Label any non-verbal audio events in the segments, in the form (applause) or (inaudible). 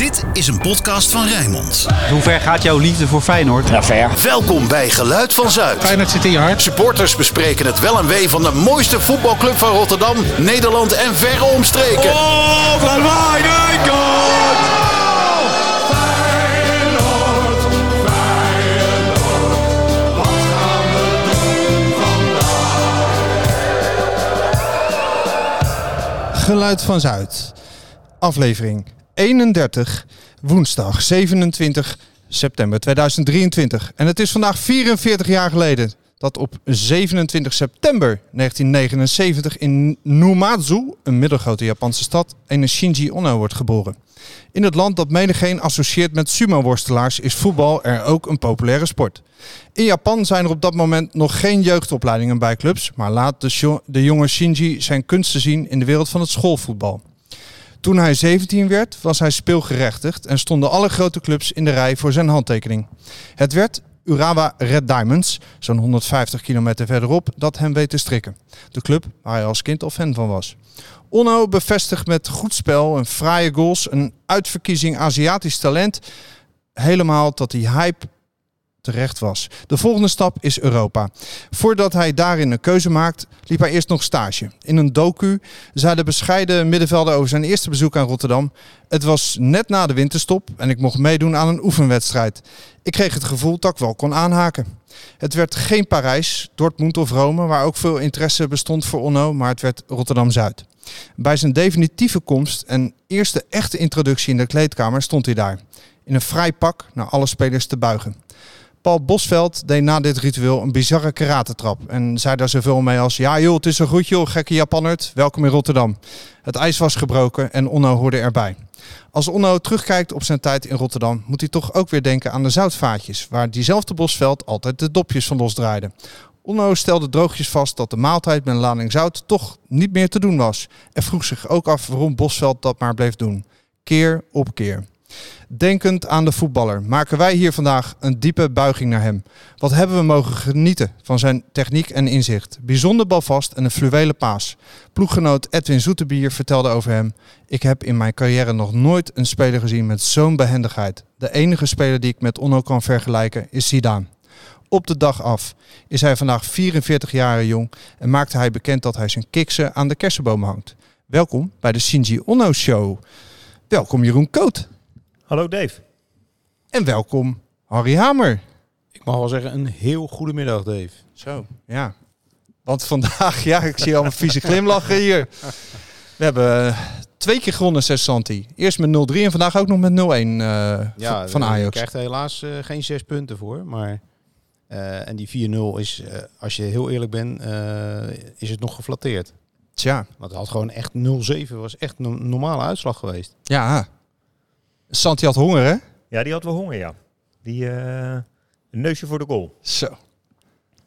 Dit is een podcast van Rijnmond. Hoe ver gaat jouw liefde voor Feyenoord? Ja, ver. Welkom bij Geluid van Zuid. Feyenoord zit in je hart. Supporters bespreken het wel en wee van de mooiste voetbalclub van Rotterdam, Nederland en verre omstreken. Oh, Van Wijnaldum! Geluid van Zuid. Aflevering 31, woensdag 27 september 2023. En het is vandaag 44 jaar geleden dat op 27 september 1979 in Numazu, een middelgrote Japanse stad, een Shinji Ono wordt geboren. In het land dat menigeen associeert met sumo-worstelaars is voetbal er ook een populaire sport. In Japan zijn er op dat moment nog geen jeugdopleidingen bij clubs, maar laat de, de jonge Shinji zijn kunsten zien in de wereld van het schoolvoetbal. Toen hij 17 werd, was hij speelgerechtigd en stonden alle grote clubs in de rij voor zijn handtekening. Het werd Urawa Red Diamonds, zo'n 150 kilometer verderop, dat hem weet te strikken. De club waar hij als kind al fan van was. Onno bevestigt met goed spel, een fraaie goals, een uitverkiezing Aziatisch talent, helemaal tot die hype terecht was. De volgende stap is Europa. Voordat hij daarin een keuze maakt, liep hij eerst nog stage. In een docu zei de bescheiden middenvelder over zijn eerste bezoek aan Rotterdam. Het was net na de winterstop en ik mocht meedoen aan een oefenwedstrijd. Ik kreeg het gevoel dat ik wel kon aanhaken. Het werd geen Parijs, Dortmund of Rome, waar ook veel interesse bestond voor Onno, maar het werd Rotterdam-Zuid. Bij zijn definitieve komst en eerste echte introductie in de kleedkamer stond hij daar. In een fraai pak naar alle spelers te buigen. Paul Bosveld deed na dit ritueel een bizarre karatentrap en zei daar zoveel mee als... Ja joh, het is een goed joh, gekke Japannerd, welkom in Rotterdam. Het ijs was gebroken en Onno hoorde erbij. Als Onno terugkijkt op zijn tijd in Rotterdam, moet hij toch ook weer denken aan de zoutvaatjes... waar diezelfde Bosveld altijd de dopjes van losdraaide. Onno stelde droogjes vast dat de maaltijd met een lading zout toch niet meer te doen was. En vroeg zich ook af waarom Bosveld dat maar bleef doen. Keer op keer. Denkend aan de voetballer maken wij hier vandaag een diepe buiging naar hem. Wat hebben we mogen genieten van zijn techniek en inzicht. Bijzonder balvast en een fluwele paas. Ploeggenoot Edwin Zoetebier vertelde over hem. Ik heb in mijn carrière nog nooit een speler gezien met zo'n behendigheid. De enige speler die ik met Onno kan vergelijken is Zidane. Op de dag af is hij vandaag 44 jaar jong en maakte hij bekend dat hij zijn kiksen aan de kersenboom hangt. Welkom bij de Shinji Onno Show. Welkom Jeroen Koot. Hallo Dave. En welkom Harry Hamer. Ik mag wel zeggen een heel goede middag Dave. Zo, ja. Want vandaag, (laughs) ja, ik zie al een vieze glimlachen hier. We hebben eh, twee keer gewonnen, zes Santi. Eerst met 0-3 en vandaag ook nog met 0-1 eh, van- van Je Ajax. krijgt er helaas eh, geen zes punten voor. Maar, eh, en die 4-0 is, eh, als je heel eerlijk bent, eh, is het nog geflatteerd. Tja, Want het had gewoon echt 0-7. was echt een normale uitslag geweest. ja. Santi had honger, hè? Ja, die had wel honger, ja. Die eh, een neusje voor de goal. Zo.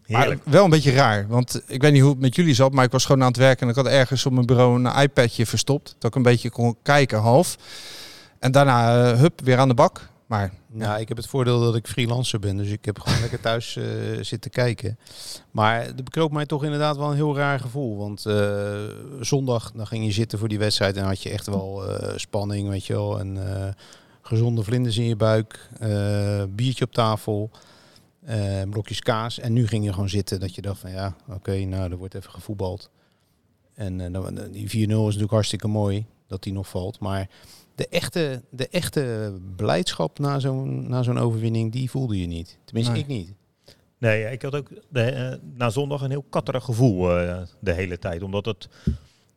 Maar Heerlijk. wel een beetje raar, want ik weet niet hoe het met jullie zat, maar ik was gewoon aan het werken en ik had ergens op mijn bureau een iPadje verstopt, dat ik een beetje kon kijken, half. En daarna, eh, hup, weer aan de bak. Maar Nou, ik heb het voordeel dat ik freelancer ben. Dus ik heb gewoon lekker thuis eh, zitten kijken. Maar er bekroop mij toch inderdaad wel een heel raar gevoel. Want eh, zondag dan ging je zitten voor die wedstrijd. En had je echt wel eh, spanning, weet je wel. En gezonde vlinders in je buik. biertje op tafel. blokjes kaas. En nu ging je gewoon zitten dat je dacht van ja, oké, nou, er wordt even gevoetbald. En dan- die 4-0 is natuurlijk hartstikke mooi dat die nog valt. Maar de echte, de echte blijdschap na zo'n, na zo'n overwinning, die voelde je niet. Tenminste, Nee. ik niet. Nee, ik had ook de, eh, na zondag een heel katterig gevoel eh, de hele tijd. Omdat het,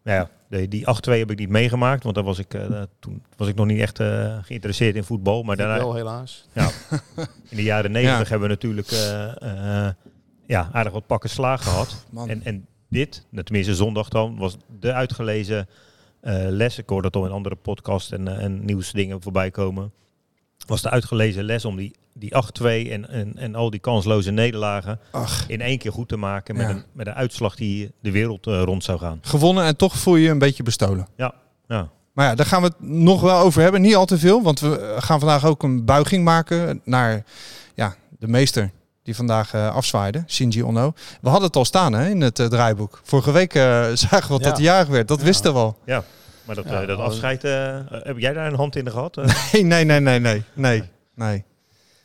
nou ja, de, die 8-2 heb ik niet meegemaakt. Want dan was ik, eh, toen was ik nog niet echt eh, geïnteresseerd in voetbal. Maar daarna, wel helaas. ja, (laughs) in de jaren 90 Ja. hebben we natuurlijk eh, eh, ja, aardig wat pakken slaag gehad. man, En, en dit, tenminste zondag dan, was de uitgelezen les. Ik hoorde dat al in andere podcasts en, eh, en nieuwsdingen voorbij komen. Was de uitgelezen les om die, die 8-2 en, en, en al die kansloze nederlagen ach, in één keer goed te maken met, Ja. een, met een uitslag die de wereld eh, rond zou gaan. gewonnen en toch voel je je een beetje bestolen. Ja, ja. Maar ja, daar gaan we het nog wel over hebben. Niet al te veel, want we eh, gaan vandaag ook een buiging maken naar ja, de meester die vandaag eh, afzwaaide, Shinji Ono. We hadden het al staan hè, in het eh, draaiboek. Vorige week eh, (laughs) zagen we wat Ja. dat hij jarig werd. Dat Ja. wisten we al. Ja. Maar dat, Ja, dat afscheid, eh, heb jij daar een hand in gehad? Eh, (laughs) Nee, nee, nee, nee, nee, nee, nee.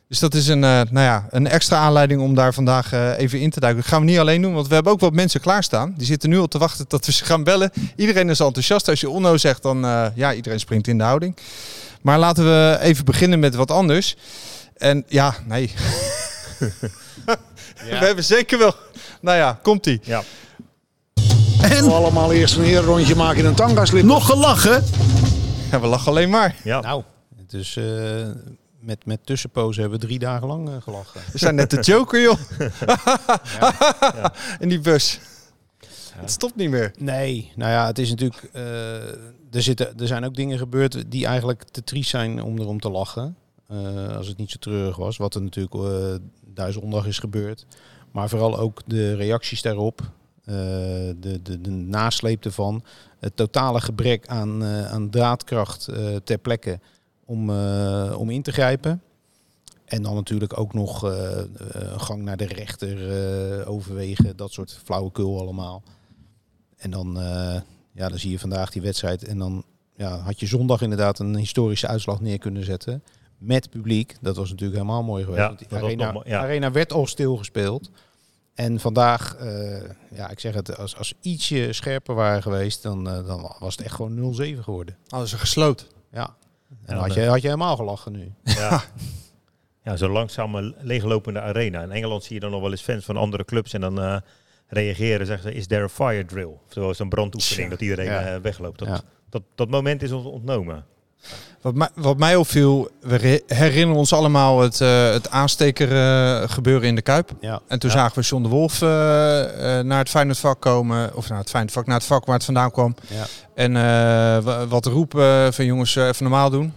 Dus dat is een, eh, nou ja, een extra aanleiding om daar vandaag eh, even in te duiken. Dat gaan we niet alleen doen, want we hebben ook wat mensen klaarstaan. Die zitten nu al te wachten tot we ze gaan bellen. Iedereen is enthousiast. Als je onno zegt, dan uh, ja, iedereen springt in de houding. Maar laten we even beginnen met wat anders. En ja, nee. (laughs) ja. (laughs) We hebben zeker wel... Nou ja, komt-ie. ja. En We allemaal eerst een rondje maken in een tangaslip. nog gelachen? Ja, we lachen alleen maar. ja. Nou, dus uh, met, met tussenpozen hebben we drie dagen lang uh, gelachen. We zijn net de joker, joh. (laughs) ja. Ja. (laughs) In die bus. Ja. Het stopt niet meer. Nee, nou ja, het is natuurlijk... Uh, er, zitten, er zijn ook dingen gebeurd die eigenlijk te triest zijn om erom te lachen. Uh, als het niet zo treurig was. Wat er natuurlijk uh, daar zondag is gebeurd. Maar vooral ook de reacties daarop. Uh, de, de, de nasleep ervan. Het totale gebrek aan, uh, aan draadkracht uh, ter plekke om, om in te grijpen. En dan natuurlijk ook nog een gang naar de rechter overwegen. Dat soort flauwekul allemaal. En dan, ja, dan zie je vandaag die wedstrijd. En dan ja, had je zondag inderdaad een historische uitslag neer kunnen zetten. Met publiek. Dat was natuurlijk helemaal mooi geweest. Ja, want die arena, nog, ja. arena werd al stilgespeeld. En vandaag, uh, ja, ik zeg het, als, als ietsje scherper waren geweest, dan, uh, dan was het echt gewoon 0-7 geworden. Hadden ze gesloten. Ja. En dan had je, had je helemaal gelachen nu. Ja. ja, (laughs) zo'n langzame leeglopende arena. In Engeland zie je dan nog wel eens fans van andere clubs en dan uh, reageren, zeggen ze, is there a fire drill? Zoals een brandoefening, dat iedereen ja. wegloopt. Dat, ja. dat, dat moment is ons ontnomen. Wat mij, wat mij opviel, we herinneren ons allemaal het, uh, het aansteker uh, gebeuren in de Kuip. Ja. En toen ja. zagen we John de Wolf uh, naar het Feyenoordvak komen. Of naar het Feyenoordvak, naar het vak waar het vandaan kwam. Ja. En wat roepen van jongens even normaal doen.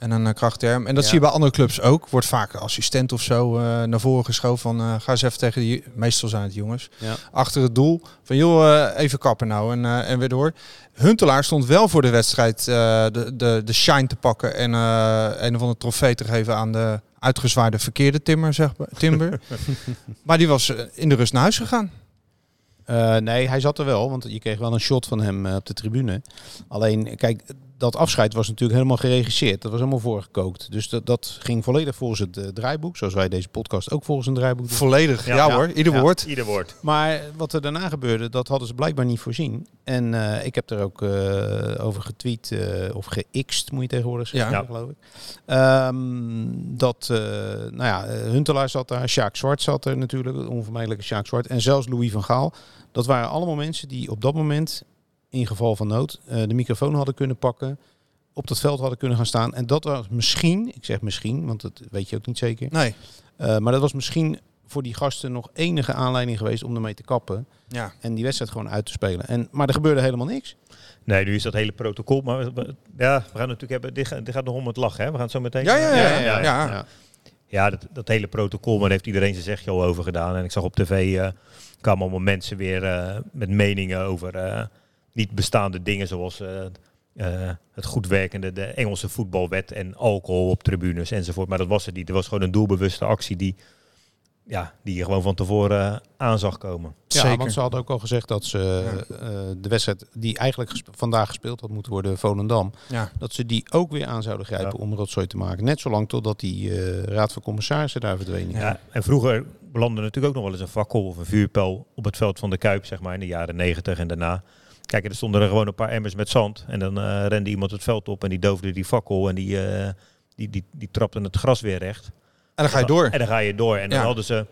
En een krachtterm. En dat Ja. zie je bij andere clubs ook. Wordt vaak assistent of zo naar voren geschoven van ga eens even tegen die... Meestal zijn het jongens. Ja. Achter het doel. Van joh, even kappen nou en, en weer door. Huntelaar stond wel voor de wedstrijd de, de, de shine te pakken en een of andere trofee te geven aan de uitgezwaaide verkeerde timmer, zeg maar, timber. (laughs) maar die was in de rust naar huis gegaan. Uh, nee, hij zat er wel, want je kreeg wel een shot van hem uh, op de tribune. Alleen, kijk, dat afscheid was natuurlijk helemaal geregisseerd. Dat was helemaal voorgekookt. Dus dat, dat ging volledig volgens het uh, draaiboek. Zoals wij deze podcast ook volgens een draaiboek doen. Volledig, ja, ja hoor. Ieder ja. woord. Ieder woord. Maar wat er daarna gebeurde, dat hadden ze blijkbaar niet voorzien. En uh, ik heb er ook uh, over getweet, uh, of gext moet je tegenwoordig zeggen, Ja. geloof ik. Um, dat, uh, nou ja, Huntelaar zat daar, Sjaak Zwart zat er natuurlijk, de onvermijdelijke Sjaak Zwart. En zelfs Louis van Gaal. Dat waren allemaal mensen die op dat moment, in geval van nood, uh, de microfoon hadden kunnen pakken. Op dat veld hadden kunnen gaan staan. En dat was misschien, ik zeg misschien, want dat weet je ook niet zeker. Nee. Uh, maar dat was misschien voor die gasten nog enige aanleiding geweest om ermee te kappen. Ja. En die wedstrijd gewoon uit te spelen. En, maar er gebeurde helemaal niks. Nee, nu is dat hele protocol. Maar we, ja, we gaan natuurlijk hebben. Dit, gaat, dit gaat nog om het lachen, hè? We gaan het zo meteen. Ja, ja, ja. ja, ja, ja. ja. ja dat, dat, hele protocol, maar daar heeft iedereen zijn zegje al over gedaan. En ik zag op tv uh, kwamen allemaal mensen weer uh, met meningen over uh, niet bestaande dingen zoals uh, het goed werkende de Engelse voetbalwet en alcohol op tribunes enzovoort. Maar dat was het niet. Er was gewoon een doelbewuste actie die, ja, die je gewoon van tevoren uh, aan zag komen. Ja, Zeker. want ze hadden ook al gezegd dat ze uh, de wedstrijd die eigenlijk gespe vandaag gespeeld had moeten worden, Volendam, Ja. dat ze die ook weer aan zouden grijpen Ja. om rotzooi te maken. Net zolang totdat die uh, raad van commissarissen daar verdwenen. Ja, en vroeger belandde natuurlijk ook nog wel eens een fakkel of een vuurpijl op het veld van de Kuip, zeg maar, in de jaren negentig en daarna. Kijk, er stonden er gewoon een paar emmers met zand. En dan uh, rende iemand het veld op en die doofde die fakkel en die, uh, die, die, die trapte het gras weer recht. En dan ga je door. En dan ga je door. En dan Ja. hadden ze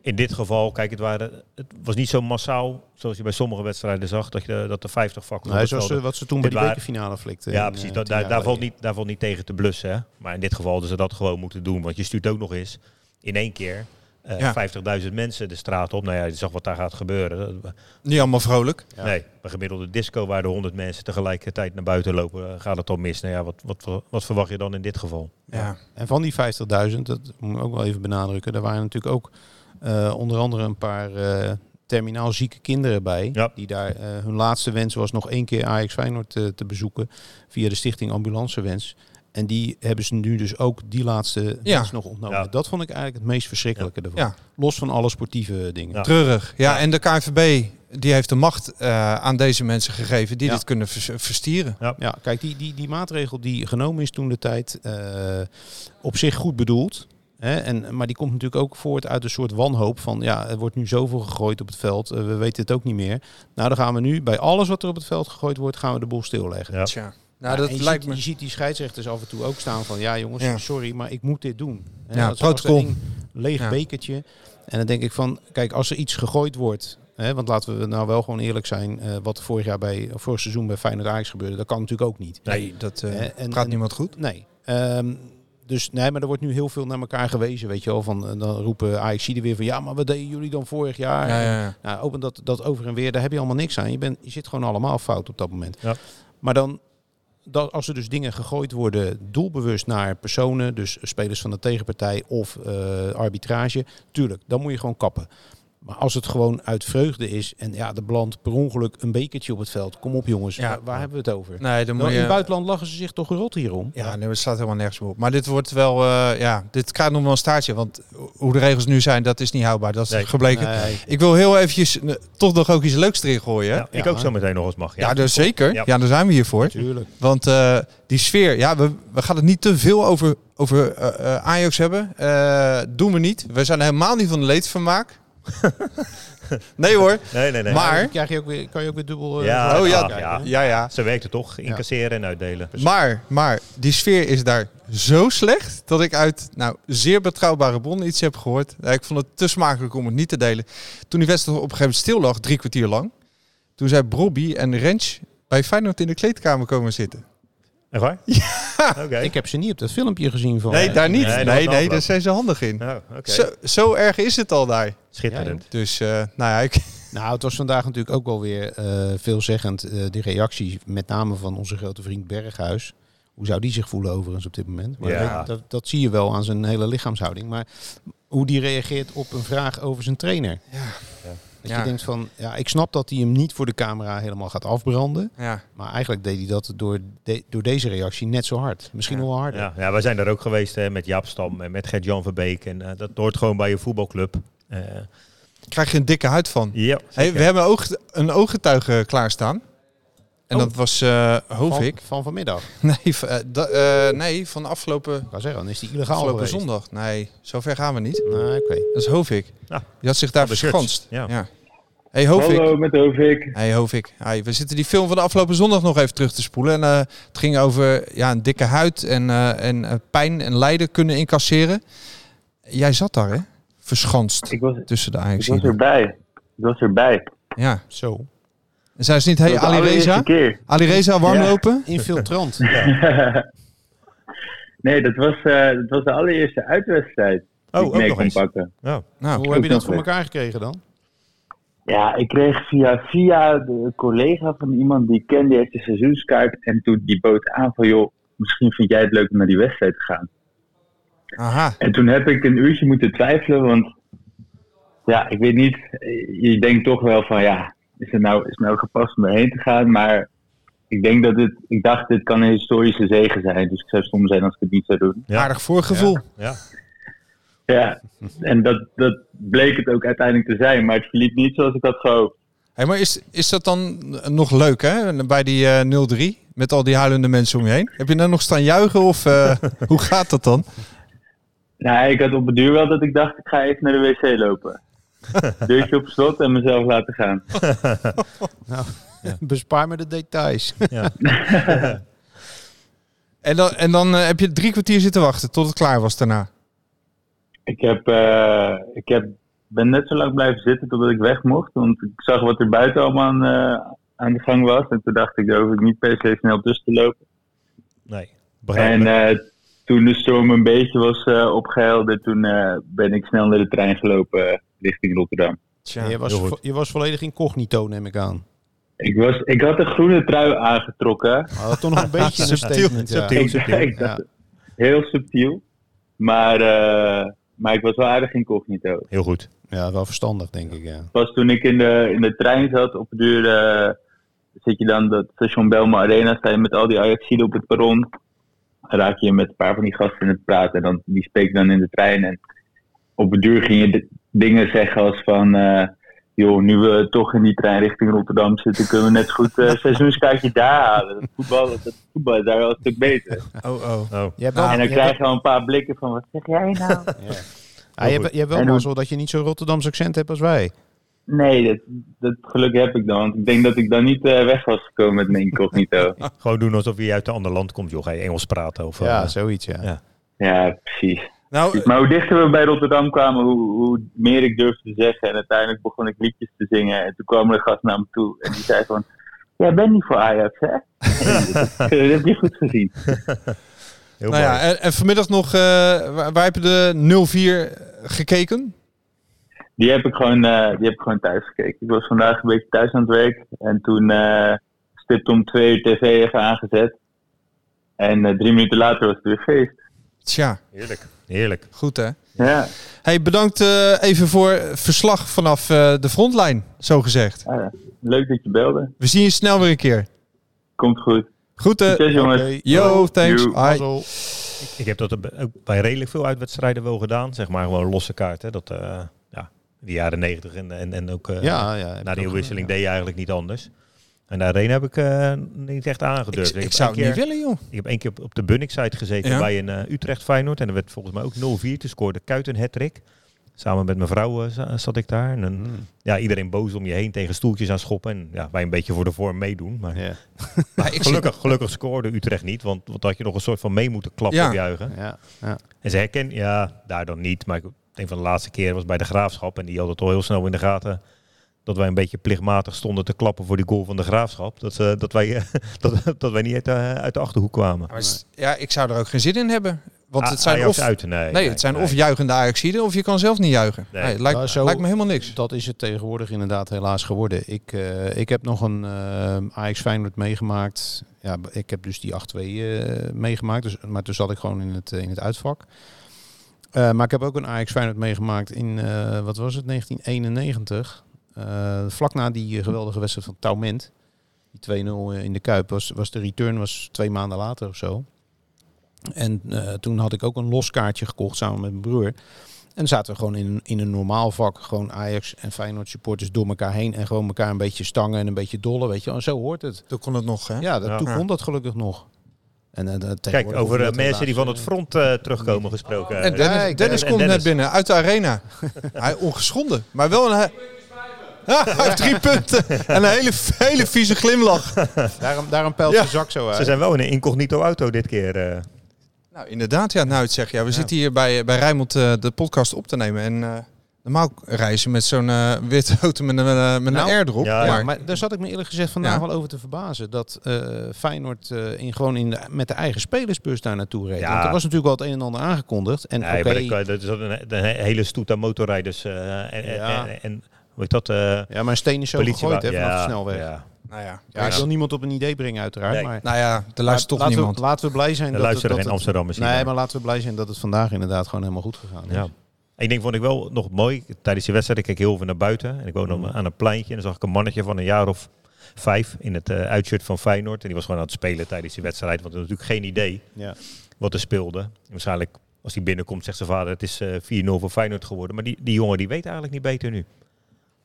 in dit geval, kijk, het, waren, het was niet zo massaal zoals je bij sommige wedstrijden zag, dat, je, dat er 50 fakkels Nee, zoals veld- uh, wat ze toen bij waren- bekerfinale flikten. Ja, precies. Dat, daar, daar, valt niet, daar valt niet tegen te blussen. Hè? Maar in dit geval hadden ze dat gewoon moeten doen. Want je stuurt ook nog eens in één keer eh, Ja. 50.000 mensen de straat op. Nou ja, je zag wat daar gaat gebeuren. Niet allemaal vrolijk. Ja. Nee, bij gemiddelde disco waar de 100 mensen tegelijkertijd naar buiten lopen, eh, gaat het al mis. Nou ja, wat, wat, wat verwacht je dan in dit geval? Ja. En van die 50.000, dat moet ik ook wel even benadrukken, daar waren natuurlijk ook eh, onder andere een paar eh, terminaal zieke kinderen bij. Ja. Die daar, eh, hun laatste wens was nog één keer Ajax Feyenoord te, te bezoeken via de stichting Ambulancewens. En die hebben ze nu dus ook die laatste Ja. nog ontnomen. Ja. Dat vond ik eigenlijk het meest verschrikkelijke ervan. Ja. Los van alle sportieve dingen. Ja. Treurig. Ja, en de KNVB die heeft de macht eh, aan deze mensen gegeven die Ja. dit kunnen vers- verstieren. Ja, kijk, die, die, die maatregel die genomen is toen de tijd eh, op zich goed bedoeld. Hè, en, maar die komt natuurlijk ook voort uit een soort wanhoop van ja, er wordt nu zoveel gegooid op het veld, eh, we weten het ook niet meer. Nou, dan gaan we nu bij alles wat er op het veld gegooid wordt, gaan we de boel stilleggen. Ja. Tja. Ja, Nou, dat en je lijkt ziet, me. Je ziet die scheidsrechters af en toe ook staan van ja jongens, Ja. sorry, maar ik moet dit doen. Ja, als- als protocol. een leeg Ja. bekertje. En dan denk ik van, kijk, als er iets gegooid wordt, hè, want laten we nou wel gewoon eerlijk zijn, eh, wat vorig jaar bij, vorig seizoen bij Feyenoord Ajax gebeurde, dat kan natuurlijk ook niet. Nee, dat Hè, en- praat en- niemand goed. Nee. Ehm, dus nee, maar er wordt nu heel veel naar elkaar gewezen, weet je wel. Van, eh, dan roepen Ajax er weer van, ja, maar wat deden jullie dan vorig jaar? Ja, ja, ja. Nou, ook dat, dat over en weer, daar heb je allemaal niks aan. Je, bent, je zit gewoon allemaal fout op dat moment. Ja. Maar dan, dat, als er dus dingen gegooid worden doelbewust naar personen, dus spelers van de tegenpartij of eh, arbitrage, tuurlijk, dan moet je gewoon kappen. Maar als het gewoon uit vreugde is en ja, er belandt per ongeluk een bekertje op het veld. Kom op jongens, Ja. waar, waar hebben we het over? Nee, dan moet Nou, In je... het buitenland lachen ze zich toch rot hierom? Ja, nee, het staat helemaal nergens meer op. Maar dit wordt wel, eh, ja, dit krijgt nog wel een staartje. Want hoe de regels nu zijn, dat is niet houdbaar. Dat is Nee. gebleken. Nee. Ik wil heel eventjes eh, toch nog ook iets leuks erin gooien. Ja, ik Ja. ook zo meteen nog eens mag. ja dus zeker. Ja. Ja. daar zijn we hier voor. Tuurlijk. Want eh, die sfeer, ja, we, we gaan het niet te veel over, over Ajax hebben. Eh, doen we niet. We zijn helemaal niet van de leedvermaak. (laughs) nee hoor. Nee, nee, nee. Maar- krijg je ook weer, kan je ook weer dubbel... eh, Ja, oh ja, ja. Ja, ja. Ze werkten toch, incasseren en uitdelen. Maar, maar die sfeer is daar zo slecht dat ik uit nou, zeer betrouwbare bronnen iets heb gehoord. Ik vond het te smakelijk om het niet te delen. Toen die wedstrijd op een gegeven moment stil lag, drie kwartier lang. Toen zei Brobby en Rens bij Feyenoord in de kleedkamer komen zitten. Echt waar? (laughs) Ja. Oké. Ik heb ze niet op dat filmpje gezien van... Nee, daar niet. Nee, Nee, daar zijn ze handig in. Oh, oké. Zo, zo erg is het al daar. Schitterend. Dus, eh, nou ja, ik, (laughs) Nou, het was vandaag natuurlijk ook wel weer eh, veelzeggend. eh die reactie, met name van onze grote vriend Berghuis. Hoe zou die zich voelen overigens op dit moment? Maar Ja. dat, dat, dat zie je wel aan zijn hele lichaamshouding. Maar hoe die reageert op een vraag over zijn trainer. Dat Ja. je denkt van, ja, ik snap dat hij hem niet voor de camera helemaal gaat afbranden. ja. Maar eigenlijk deed hij dat door, de- door deze reactie net zo hard. Misschien nog wel harder. Ja, ja, wij zijn daar ook geweest hè, met Jaap Stam en met Gert-Jan Verbeek. En eh, dat hoort gewoon bij je voetbalclub. Eh, krijg je een dikke huid van. ja, Hey, we hebben een, oog, een ooggetuige klaarstaan. En Oh. dat was eh van, Hovik. van vanmiddag. (laughs) Nee, v- eh, da- eh, nee, van de afgelopen, Ik zeggen, dan is die illegaal afgelopen geweest. zondag. Nee, zover gaan we niet. Nou, oké. Dat is Hovik. Ja. Die had zich daar shirts. verschanst. Ja. Ja. Hey Hovik. Hallo, met Ovik. Hey Hovik. Hey, we zitten die film van de afgelopen zondag nog even terug te spoelen. En eh, het ging over ja, een dikke huid en, eh, en eh, pijn en lijden kunnen incasseren. Jij zat daar, hè? Verschanst Ik was, tussen de ik Ajax. was erbij. Ik was erbij. Ja. Zo. En zijn ze niet, hey Ali Reza? keer. Ali Reza warmlopen? (laughs) Infiltrant. (laughs) nee, dat was, eh, dat was de allereerste uitwedstrijd Oh, die ik ook mee nog kon eens. pakken. Oh, Nou, Hoe heb je dat nog voor elkaar gekregen dan? Ja, ik kreeg via, via de collega van iemand die ik kende, die heeft de seizoenskaart. En toen die bood aan van, joh, misschien vind jij het leuk om naar die wedstrijd te gaan. Aha. En toen heb ik een uurtje moeten twijfelen, want ja, ik weet niet. Je denkt toch wel van, ja, is het nou, is het nou gepast om erheen te gaan? Maar ik denk dat het, ik dacht, dit kan een historische zege zijn. Dus ik zou stom zijn als ik het niet zou doen. Ja. Aardig voorgevoel. ja. Ja, en dat, dat bleek het ook uiteindelijk te zijn, maar het verliep niet zoals ik had gehoopt. Hey, maar is, is dat dan nog leuk, hè? Bij die eh 0-3, met al die huilende mensen om je heen. Heb je nou nog staan juichen of eh, (laughs) hoe gaat dat dan? Nou, ik had op het duur wel dat ik dacht, ik ga even naar de wc lopen. (laughs) Deurtje op slot en mezelf laten gaan. (laughs) Nou, (laughs) bespaar me de details. ja. En dan, en dan eh, heb je drie kwartier zitten wachten tot het klaar was daarna. Ik, heb, eh, ik heb, ben net zo lang blijven zitten totdat ik weg mocht. Want ik zag wat er buiten allemaal aan, eh, aan de gang was. En toen dacht ik, daar hoef ik niet per se snel tussen te lopen. Nee, En begrijpelijk. eh, toen de storm een beetje was eh opgehelderd, toen eh, ben ik snel naar de trein gelopen eh, richting Rotterdam. Tja. je, was vo- je was volledig incognito, neem ik aan. Ik, was, ik had een groene trui aangetrokken. Maar dat toch nog een (laughs) beetje een Subtiel, statement. Ja. subtiel. Ik, ik dacht, heel subtiel. Maar, eh, maar ik was wel aardig incognito. Heel goed. ja, wel verstandig, denk ik. Ja. Pas toen ik in de, in de trein zat, op de duur eh, zit je dan dat station Belma Arena, sta je met al die Ajaxiden op het perron. Raak je met een paar van die gasten in het praten. En dan, die spreek je dan in de trein. En op het duur ging je dingen zeggen als van... eh, joh, nu we toch in die trein richting Rotterdam zitten... kunnen we net zo goed eh (laughs) seizoenskaartje daar halen. Dat voetbal, dat voetbal is daar wel een stuk beter. Oh, oh. Oh. Je hebt wel, en dan je krijg hebt, je al een paar blikken van... wat zeg jij nou? ah, je hebt, je hebt wel En hoe- mazzel dat je niet zo'n Rotterdams accent hebt als wij. Nee, dat, dat geluk heb ik dan. Want ik denk dat ik dan niet eh, weg was gekomen met mijn incognito. (laughs) Gewoon doen alsof je uit een ander land komt, joh. Ga je Engels praten? Of, Ja, eh, zoiets, ja. Ja. ja, precies. Nou, Maar hoe dichter we bij Rotterdam kwamen, hoe, hoe meer ik durfde te zeggen. En uiteindelijk begon ik liedjes te zingen. En toen kwam er een gast naar me toe en die zei van... Jij bent niet voor Ajax, hè? (laughs) Dat, (laughs) dat heb je goed gezien. heel nou ja, mooi. en, en vanmiddag nog, eh, waar, waar heb je de 0-4 gekeken? Die heb ik gewoon, eh, die heb ik gewoon thuis gekeken. Ik was vandaag een beetje thuis aan het werk. En toen eh stipt om twee uur tv even aangezet. En eh, drie minuten later was het weer feest. Tja, Heerlijk. Heerlijk. goed hè. Ja, Hey, bedankt eh, even voor verslag vanaf eh, de frontlijn, zo gezegd. ah, leuk dat je belde. We zien je snel weer een keer. Komt goed. Goed hè. Succes jongens. Yo, thanks. Hi. Ik heb dat ook bij redelijk veel uitwedstrijden wel gedaan. Zeg maar gewoon losse kaarten. Dat, eh ja, de jaren negentig en, en, en ook eh, Ja, ja. na de wisseling deed je eigenlijk niet anders. En de arena heb ik eh, niet echt Ik, aangedurfd. ik zou het niet willen, joh. Ik heb één keer op, op de Bunnik-site gezeten Ja. bij een eh, Utrecht Feyenoord. En er werd volgens mij ook 0-4. Toen scoorde Kuit een hat-trick. Samen met mijn vrouw za- zat ik daar. En Hmm. ja, iedereen boos om je heen tegen stoeltjes aan schoppen. En ja, wij een beetje voor de vorm meedoen. Maar Ja, (laughs) Maar gelukkig, gelukkig scoorde Utrecht niet. Want, want had je nog een soort van mee moeten klappen Ja. juichen. ja, ja. En ze herkennen, ja, daar dan niet. Maar ik, een van de laatste keren was bij de Graafschap. En die had het al heel snel in de gaten dat wij een beetje plichtmatig stonden te klappen voor die goal van de Graafschap. Dat, eh, dat, wij, eh, (laughs) dat, dat wij niet uit de, uit de Achterhoek kwamen. Maar ja, ik zou er ook geen zin in hebben. Want A- het zijn Ajax of, uit, nee. nee, het zijn nee. of juichende Ajaxiden of je kan zelf niet juichen. Nee. Het lijkt, zo- lijkt me helemaal niks. Dat is het tegenwoordig inderdaad helaas geworden. Ik, eh, ik heb nog een Ajax Feyenoord meegemaakt. Ja, ik heb dus die 8-2 eh, meegemaakt. Dus, maar toen zat ik gewoon in het, in het uitvak. Eh, maar ik heb ook een Ajax Feyenoord meegemaakt in, eh, wat was het, 1991. Eh, vlak na die geweldige wedstrijd van Taument. Die 2-0 in de Kuip. Was, was de return was twee maanden later of zo. En eh, toen had ik ook een los kaartje gekocht samen met mijn broer. En zaten we gewoon in, een- in een normaal vak. Gewoon Ajax en Feyenoord supporters door elkaar heen. En gewoon elkaar een beetje stangen en een beetje dollen. Weet je, en zo hoort het. Toen kon het nog, hè? Ja, dat, Ja. toen kon dat gelukkig nog. En, eh, Kijk, over eh, mensen die van het helaas, front eh, terugkomen gesproken. En Eh, Dennis, Dennis en komt Dennis. net binnen uit de arena. (laughs) hij ongeschonden, maar wel een... (laughs) Ja, drie (laughs) punten en een hele, hele vieze glimlach. eh, Daarom, daarom pelt Ja. de zak zo uit. Ze zijn wel in een incognito auto dit keer. eh. Nou, inderdaad, ja, nou het zeg ja. We zitten hier bij, bij Rijnmond eh, de podcast op te nemen. En eh, normaal reizen met zo'n eh, witte (laughs) auto met een, eh, met Nou, een air erop. ja, Ja, maar, maar daar zat ik me eerlijk gezegd vandaag Ja. wel over te verbazen. Dat eh, Feyenoord eh, in, gewoon in de, met de eigen spelersbus daar naartoe reed. Ja. Want er was natuurlijk al het een en ander aangekondigd. En Nee, oké, maar dat, een, een hele stoet aan motorrijders. eh, en, Ja. en, en hoe heet dat? eh ja, maar een steen is zo gegooid hè, vanaf ja, de snelweg. Ja. nou ja, Ja, ik wil niemand op een idee brengen uiteraard. Nee. Maar nou ja, er luistert toch laten niemand. We, laten we blij zijn Er dat, luisteren het, geen dat het- Amsterdammers hier Nee, maar laten we blij zijn dat het vandaag inderdaad gewoon helemaal goed gegaan is. Eén ding vond ik wel nog mooi. Tijdens die wedstrijd, ik keek heel veel naar buiten. En ik woonde Mm. aan een pleintje. En dan zag ik een mannetje van een jaar of vijf in het eh uitshirt van Feyenoord. En die was gewoon aan het spelen tijdens die wedstrijd. Want hij had natuurlijk geen idee Ja. wat er speelde. En waarschijnlijk als hij binnenkomt zegt zijn vader het is eh 4-0 voor Feyenoord geworden. Maar die, die jongen die weet eigenlijk niet beter nu.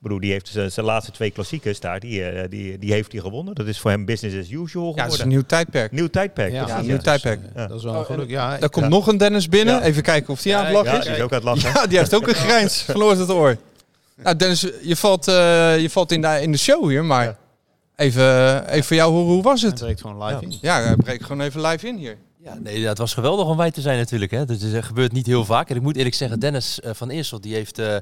Ik bedoel, die heeft zijn zijn laatste twee klassiekers daar. Die, eh, die, die heeft hij gewonnen. Dat is voor hem business as usual Ja, het geworden. is een nieuw tijdperk. Nieuw tijdperk. Ja, ja. nieuw dat is, tijdperk. eh, Dat is wel een geluk. Ja, Daar komt ja. nog een Dennis binnen. Ja. Even kijken of die aan het lachen Ja, is. die is ook aan het lachen. (laughs) Ja, die heeft ook een grijns van oor tot oor. Nou, Dennis, je valt, eh, je valt in, de, in de show hier, maar Ja. even, even voor jou horen, hoe was het het? breekt gewoon live in. Ja, hij breekt gewoon even live in hier. Ja, nee, ja, het was geweldig om bij te zijn natuurlijk. Hè. Dus het gebeurt niet heel vaak. En ik moet eerlijk zeggen, Dennis eh, van Eersel, die heeft eh,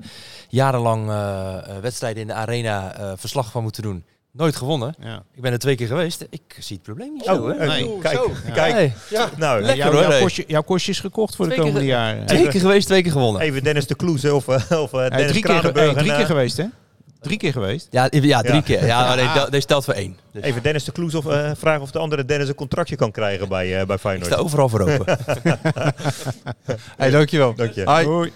jarenlang eh, eh, wedstrijden in de arena eh, verslag van moeten doen. Nooit gewonnen. Ja. Ik ben er twee keer geweest. Ik zie het probleem niet Oh, zo. Hè. eh, Nee. kijk, Zo. kijk. Hey, Nou, Lekker Jouw, hoor, jouw, kostje, jouw kostje is gekocht voor de Twee komende jaren. twee keer geweest, twee keer gewonnen. even Dennis de Kloeze of, eh, of eh, Hey, Dennis drie keer, hey, drie eh, geweest, hè? Drie keer geweest. Ja, ja, drie Ja. keer. Ja, (laughs) maar nee, dat- deze telt voor één. Dus Even Dennis de Kloes of eh, vragen of de andere Dennis een contractje kan krijgen bij, eh bij ik Feyenoord. sta overal voor open. (laughs) Hey, dankjewel. Dank je. Hoi.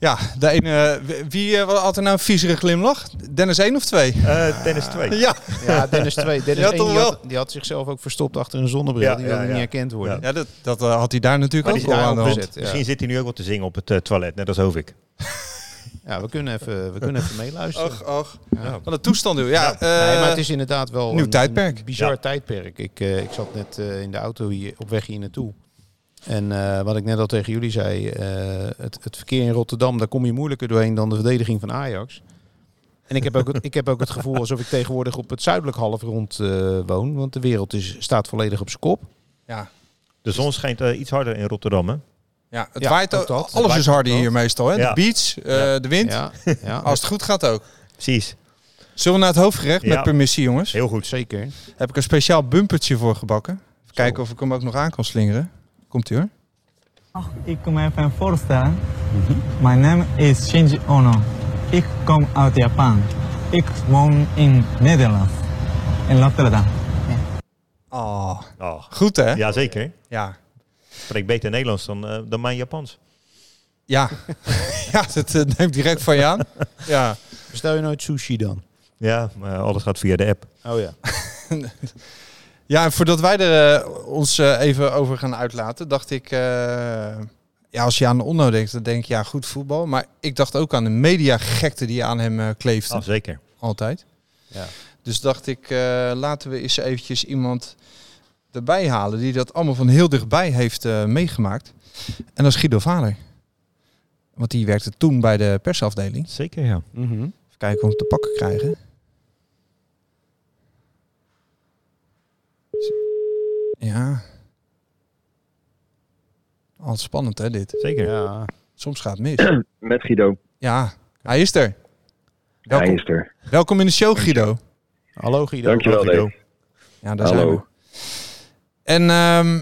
Ja, de ene, wie eh, had er nou een viezere glimlach? Dennis 1 of 2? Eh Dennis 2. Ja, Ja, Dennis 2. Dennis (laughs) Ja, 1, toch die, had, die had zichzelf ook verstopt achter een zonnebril. Ja, die wilde ja. niet herkend worden. ja dat, dat had hij daar natuurlijk Maar ook al aan de hand. Misschien zit hij nu ook wel te zingen op het toilet, net als Hovik. Ja, we kunnen even, we kunnen even meeluisteren. Och, och. Ja. Wat een toestand, joh. Ja, nee, eh, maar het is inderdaad wel nieuw een, tijdperk. een bizar Ja. tijdperk. Ik, eh, ik zat net eh, in de auto hier, op weg hier naartoe. En eh, wat ik net al tegen jullie zei, eh, het, het verkeer in Rotterdam, daar kom je moeilijker doorheen dan de verdediging van Ajax. En ik heb ook het, ik heb ook het gevoel alsof ik tegenwoordig op het zuidelijk halfrond eh woon. Want de wereld is, staat volledig op zijn kop. ja. De zon schijnt iets harder in Rotterdam, hè? Ja, het Ja, waait ook ook, dat. Het alles waait is harder ook hier meestal. Hè? Ja. De beach, eh, de wind. Ja, ja Als het goed gaat ook. Precies. Zullen we naar het hoofdgerecht Ja. met permissie, jongens? Heel goed. zeker. Heb ik een speciaal bumpertje voor gebakken. Even kijken of ik hem ook nog aan kan slingeren. Komt ie hoor. Ik kom even voorstellen. My name is Shinji Ono. Ik kom uit Japan. Ik woon in Nederland. In Rotterdam. Oh, Oh. goed hè? Ja. Ja, zeker. Ja, Spreek beter Nederlands dan, eh, dan mijn Japans. (laughs) (laughs) ja. dat eh, neemt direct van je aan. (laughs) Ja. Bestel je nooit sushi dan? Ja, maar alles gaat via de app. Oh ja. Ja, en voordat wij er eh, ons even over gaan uitlaten, dacht ik... eh, ja, als je aan de Onno denkt, dan denk je, ja, goed voetbal. Maar ik dacht ook aan de mediagekte die aan hem eh, kleefde. Ah, zeker. Altijd. Ja. Dus dacht ik, eh, laten we eens eventjes iemand erbij halen die dat allemaal van heel dichtbij heeft eh, meegemaakt. En dat is Guido Vader. Want die werkte toen bij de persafdeling. Zeker, ja. Mhm. Even kijken of we hem te pakken krijgen. Ja. Altijd spannend hè dit. Zeker. Ja. Soms gaat het mis. (clears throat) Met Guido. Ja, hij is er. Welkom, Hij is er. welkom in de show Guido. Hallo Guido. Dankjewel, Guido. Dave. Ja, daar zijn we. En ehm,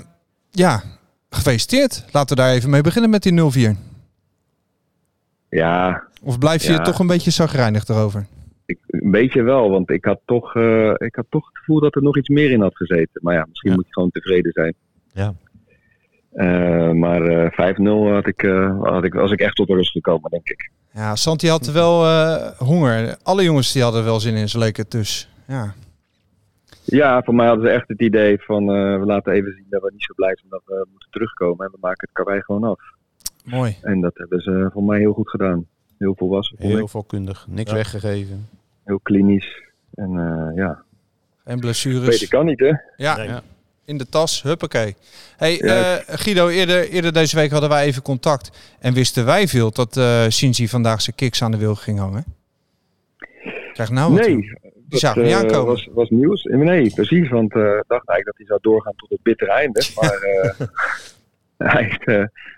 ja, gefeliciteerd. Laten we daar even mee beginnen met die 0-4. Ja, Of blijf je Ja. toch een beetje zagrijnig erover? ik, een beetje wel. Want ik had, toch, eh, ik had toch het gevoel dat er nog iets meer in had gezeten. Maar ja, misschien Ja. moet je gewoon tevreden zijn. Ja. Eh, maar eh 5-0 had ik, eh, had ik, was ik echt tot de rust gekomen, denk ik. Ja, Santi had wel eh, honger. Alle jongens die hadden wel zin in, zo leek het dus. Ja, Ja, voor mij hadden ze echt het idee van eh, we laten even zien dat we niet zo blij zijn dat we moeten terugkomen. En we maken het karwei gewoon af. mooi. En dat hebben ze voor mij heel goed gedaan. Heel volwassen, Heel ik. volkundig. Niks Ja. weggegeven. Heel klinisch. En eh, ja, En weet blessures. ik kan niet hè. Ja, Nee. Ja. in de tas, huppakee. Hey, Ja. eh, Guido, eerder, eerder deze week hadden wij even contact. En wisten wij veel dat eh Shinji vandaag zijn kicks aan de wil ging hangen? Krijg nou wat toe. Nee, Die zagen we niet eh, aankomen. was, was nieuws. Nee, precies. Want eh, ik dacht eigenlijk dat hij zou doorgaan tot het bittere einde. (laughs) Maar eh, hij, heeft, eh,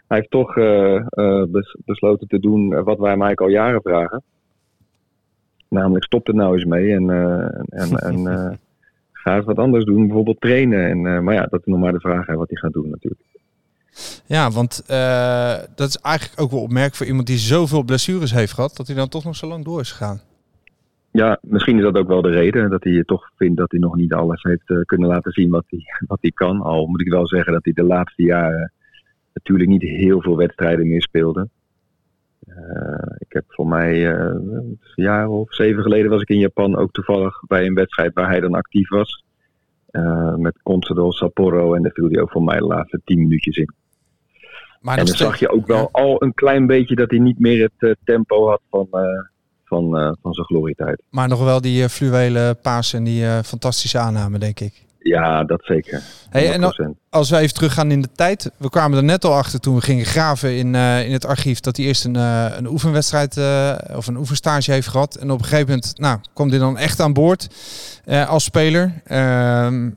hij heeft toch eh, eh, bes- besloten te doen eh, wat wij hem eigenlijk al jaren vragen. Namelijk stop er nou eens mee en, eh, en, en eh, (laughs) ga eens wat anders doen. Bijvoorbeeld trainen. En, eh, maar ja, dat is nog maar de vraag hè, wat hij gaat doen natuurlijk. Ja, want eh, dat is eigenlijk ook wel opmerkelijk voor iemand die zoveel blessures heeft gehad, dat hij dan toch nog zo lang door is gegaan. Ja, misschien is dat ook wel de reden. Dat hij toch vindt dat hij nog niet alles heeft eh, kunnen laten zien wat hij, (laughs) wat hij kan. Al moet ik wel zeggen dat hij de laatste jaren natuurlijk niet heel veel wedstrijden meer speelde. Eh, ik heb voor mij eh, een jaar of zeven geleden was ik in Japan ook toevallig bij een wedstrijd waar hij dan actief was. Eh, met Consadole Sapporo en daar viel hij ook voor mij de laatste tien minuutjes in. Maar en dan zag je ook wel al een klein beetje dat hij niet meer het tempo had van, van, eh, van zijn glorietijd. Maar nog wel die uh, fluwelen paas en die uh, fantastische aanname, denk ik. Ja, dat zeker. Hey, en als we even teruggaan in de tijd. We kwamen er net al achter toen we gingen graven in, uh, in het archief... dat hij eerst een, uh, een oefenwedstrijd uh, of een oefenstage heeft gehad. En op een gegeven moment nou, kwam hij dan echt aan boord als speler. Ehm,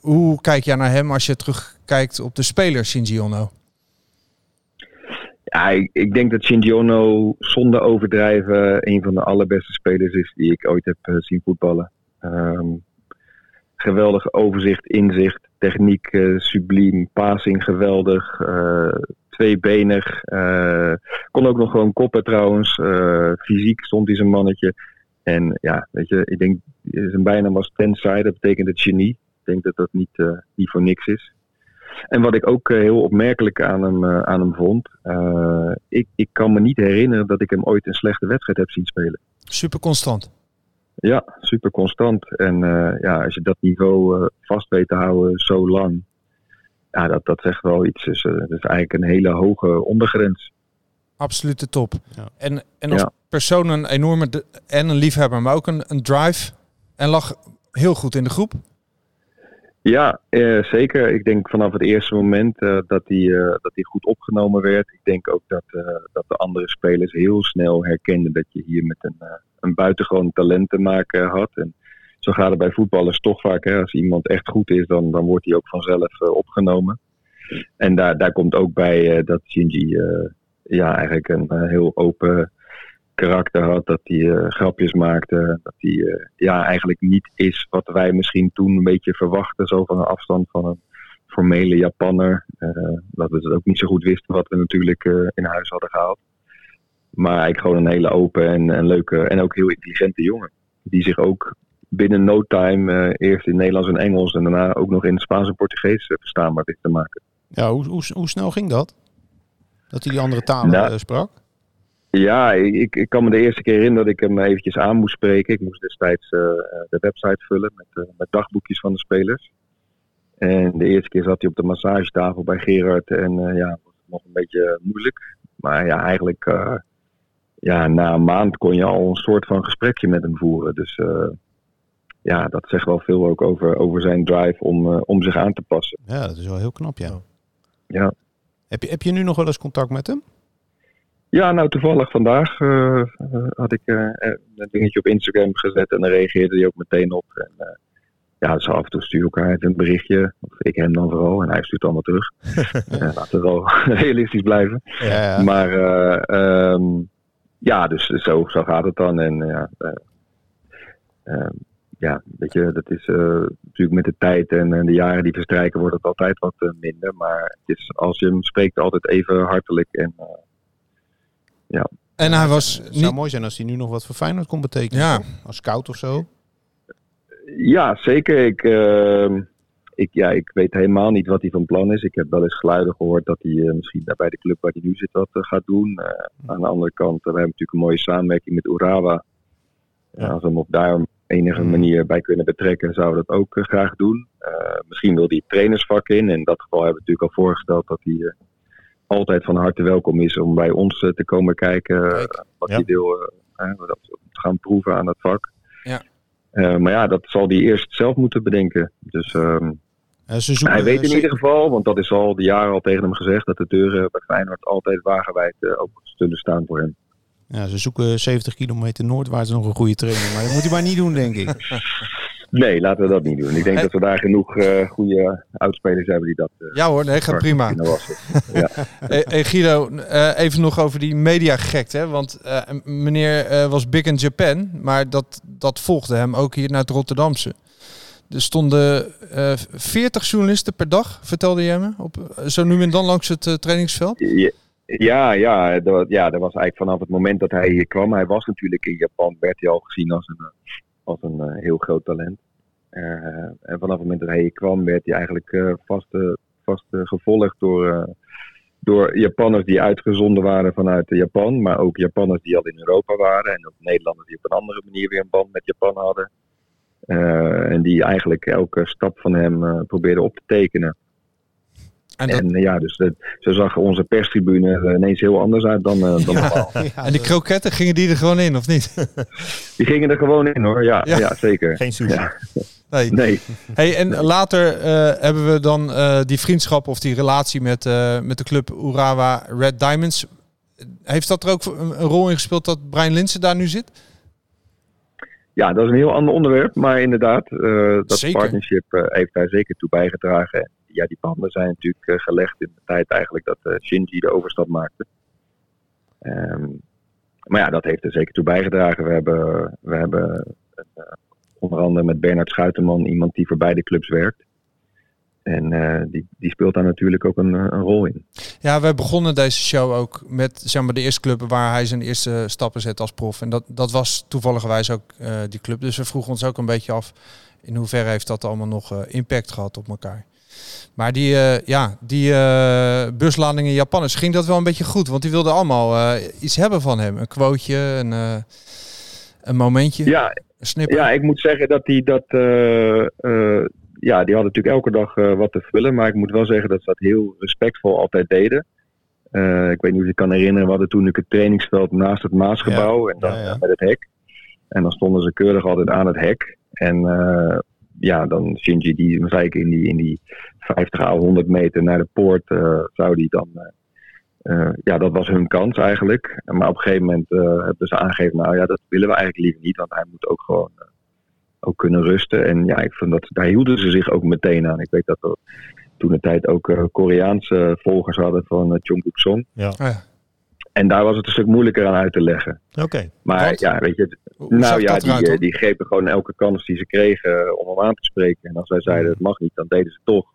hoe kijk jij naar hem als je terugkijkt op de speler Shinji Ono? Ja, ik, denk dat Shinji Ono zonder overdrijven een van de allerbeste spelers is die ik ooit heb uh, zien voetballen. Um, geweldig overzicht, inzicht, techniek uh, subliem, passing geweldig, uh, tweebenig. kon ook nog gewoon koppen trouwens. fysiek stond hij zijn mannetje. En ja, weet je, ik denk zijn bijnaam was Tensai, dat betekent het genie. Ik denk dat dat niet, niet voor niks is. En wat ik ook eh, heel opmerkelijk aan hem, eh, aan hem vond, eh, ik, ik kan me niet herinneren dat ik hem ooit een slechte wedstrijd heb zien spelen. Super constant. Ja, super constant. En eh, ja, als je dat niveau eh, vast weet te houden zo lang, ja, dat, dat zegt wel iets. Dus, eh, dat is eigenlijk een hele hoge ondergrens. Absolute top. Ja. En, en als Ja. persoon een enorme en een liefhebber, maar ook een, een drive. En lag heel goed in de groep. Ja, eh, zeker. Ik denk vanaf het eerste moment eh, dat, hij, eh, goed opgenomen werd. Ik denk ook dat, dat de andere spelers heel snel herkenden dat je hier met een, een buitengewoon talent te maken had. En zo gaat het bij voetballers toch vaak. Hè? Als iemand echt goed is, dan, dan wordt hij ook vanzelf opgenomen. En daar, daar komt ook bij dat Shinji ja, eigenlijk een heel open karakter had. Dat hij eh, grapjes maakte. Dat hij eh, ja, eigenlijk niet is wat wij misschien toen een beetje verwachten. Zo van een afstand van een formele Japanner. Eh, dat we het ook niet zo goed wisten wat we natuurlijk in huis hadden gehaald. Maar eigenlijk gewoon een hele open en, en leuke en ook heel intelligente jongen. Die zich ook binnen no time eerst in Nederlands en Engels en daarna ook nog in Spaans en Portugees verstaanbaar wist te maken. Ja, hoe, hoe, hoe snel ging dat? Dat hij die andere talen Nou, sprak? Ja, ik, ik, kan me de eerste keer herinneren dat ik hem eventjes aan moest spreken. Ik moest destijds eh, de website vullen met, eh, met dagboekjes van de spelers. En de eerste keer zat hij op de massagetafel bij Gerard en eh, ja, was het nog een beetje moeilijk. Maar ja, eigenlijk eh, ja, na een maand kon je al een soort van gesprekje met hem voeren. Dus eh, ja, dat zegt wel veel ook over, over zijn drive om, eh, om zich aan te passen. Ja, dat is wel heel knap, ja. Ja. Heb je, heb je nu nog wel eens contact met hem? Ja, nou toevallig vandaag eh, eh, had ik eh, een dingetje op Instagram gezet en dan reageerde hij ook meteen op. En, eh, ja, zo af en toe stuur elkaar even een berichtje. Of ik hem dan vooral en hij stuurt allemaal terug. (laughs) Laten we wel (laughs) realistisch blijven. Ja, ja. Maar eh, ehm, ja, dus zo, zo gaat het dan. En ja, eh, ehm, ja, weet je, dat is natuurlijk met de tijd en, en de jaren die verstrijken wordt het altijd wat minder. Maar het is, als je hem spreekt altijd even hartelijk en ja. En hij was Het zou mooi zijn als hij nu nog wat voor Feyenoord kon betekenen. Ja. Als scout of zo. Ja, zeker. Ik, ehm, ik, ja, ik weet helemaal niet wat hij van plan is. Ik heb wel eens geluiden gehoord dat hij eh, misschien daar bij de club waar hij nu zit wat eh, gaat doen. Eh, aan de andere kant, we hebben natuurlijk een mooie samenwerking met Urawa. En als we hem op daar enige manier bij kunnen betrekken, zouden we dat ook graag doen. Eh, misschien wil hij het trainersvak in. In dat geval hebben we natuurlijk al voorgesteld dat hij altijd van harte welkom is om bij ons eh, te komen kijken eh, wat Ja. hij wil eh, gaan proeven aan dat vak. Ja. Maar ja, dat zal hij eerst zelf moeten bedenken. Dus ehm, Eh, ze zoeken, hij weet in ze- ieder geval, want dat is al de jaren al tegen hem gezegd, dat de deuren bij Feyenoord altijd wagenwijd open zullen staan voor hem. Ja, ze zoeken 70 kilometer noordwaarts nog een goede trainer. Maar dat moet hij maar niet doen, denk ik. (laughs) Nee, laten we dat niet doen. Ik denk dat we daar genoeg eh, goede oudspelers hebben die dat... eh, Ja hoor, nee, gaat prima. (laughs) ja. Hey, hey Guido, eh, even nog over die mediagekte. Want meneer was big in Japan, maar dat, dat volgde hem ook hier naar het Rotterdamse. Er stonden eh 40 journalisten per dag, vertelde jij me, op, zo nu en dan langs het trainingsveld. Ja, Ja, ja, dat, was- ja, dat was eigenlijk vanaf het moment dat hij hier kwam. Hij was natuurlijk in Japan, werd hij al gezien als een, als een eh, heel groot talent. Eh, en vanaf het moment dat hij hier kwam, werd hij eigenlijk eh, vast, vast gevolgd door, door Japanners die uitgezonden waren vanuit Japan. Maar ook Japanners die al in Europa waren. En ook Nederlanders die op een andere manier weer een band met Japan hadden. En die eigenlijk elke stap van hem probeerden op te tekenen. En, dat, eh, ja, dus de, zo zag onze perstribune er ineens heel anders uit dan, eh, dan normaal. (laughs) en die kroketten, gingen die er gewoon in, of niet? (laughs) Die gingen er gewoon in hoor, ja, Ja. ja. zeker. Geen sushi. Ja. Nee. (laughs) Nee, Hey, en later eh, hebben we dan eh, die vriendschap of die relatie met, eh, met de club Urawa Red Diamonds. Heeft dat er ook een, een rol in gespeeld dat Brian Linsen daar nu zit? ja, dat is een heel ander onderwerp, maar inderdaad, eh, dat Zeker. partnership eh, heeft daar zeker toe bijgedragen. Ja, die banden zijn natuurlijk eh, gelegd in de tijd eigenlijk dat eh, Shinji de overstap maakte. Ehm, maar ja, dat heeft er zeker toe bijgedragen. We hebben, we hebben eh, onder andere met Bernard Schuiterman iemand die voor beide clubs werkt. En die, die speelt daar natuurlijk ook een, een rol in. Ja, we begonnen deze show ook met zeg maar, de eerste club waar hij zijn eerste stappen zette als prof. En dat, dat was toevalligerwijs ook die club. Dus we vroegen ons ook een beetje af in hoeverre heeft dat allemaal nog impact gehad op elkaar. Maar die, eh, ja, die eh, buslading in Japanners ging dat wel een beetje goed. Want die wilden allemaal eh, iets hebben van hem. Een quoteje, een, een momentje, Ja, een snipper. Ja, ik moet zeggen dat die dat. ja, die hadden natuurlijk elke dag wat te vullen. Maar ik moet wel zeggen dat ze dat heel respectvol altijd deden. Ik weet niet of je kan herinneren, we hadden toen het trainingsveld naast het Maasgebouw. En dan Ja, met het hek. En dan stonden ze keurig altijd aan het hek. En ja, dan Shinji, die zei ik in die, in die 50 à 100 meter naar de poort, eh, zou die dan. eh, eh, ja, dat was hun kans eigenlijk. Maar op een gegeven moment eh, hebben ze aangegeven, nou ja, dat willen we eigenlijk liever niet, want hij moet ook gewoon ook kunnen rusten. En ja, ik vond dat daar hielden ze zich ook meteen aan. Ik weet dat we toen de tijd ook Koreaanse volgers hadden van uh, Jungkook Song. Ja. Ja. En daar was het een stuk moeilijker aan uit te leggen. Oké. Maar ja, weet je, nou ja, die, eruit eh, die grepen gewoon elke kans die ze kregen om hem aan te spreken. En als wij zeiden het mag niet, dan deden ze het toch.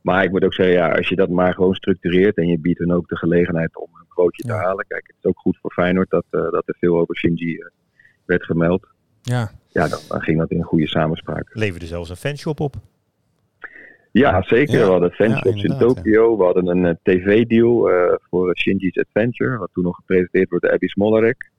Maar ik moet ook zeggen, ja, als je dat maar gewoon structureert en je biedt hen ook de gelegenheid om een quoteje te Ja. halen. Kijk, het is ook goed voor Feyenoord dat, eh, dat er veel over Shinji eh, werd gemeld. Ja. Ja, dan, dan ging dat in goede samenspraak. Leverde zelfs een fanshop op. Ja, zeker. Ja, We hadden ja, fanshops in inderdaad, Tokio. We hadden een eh, tv-deal eh, voor Shinji's Adventure, wat toen nog gepresenteerd wordt door Abby Smolarek.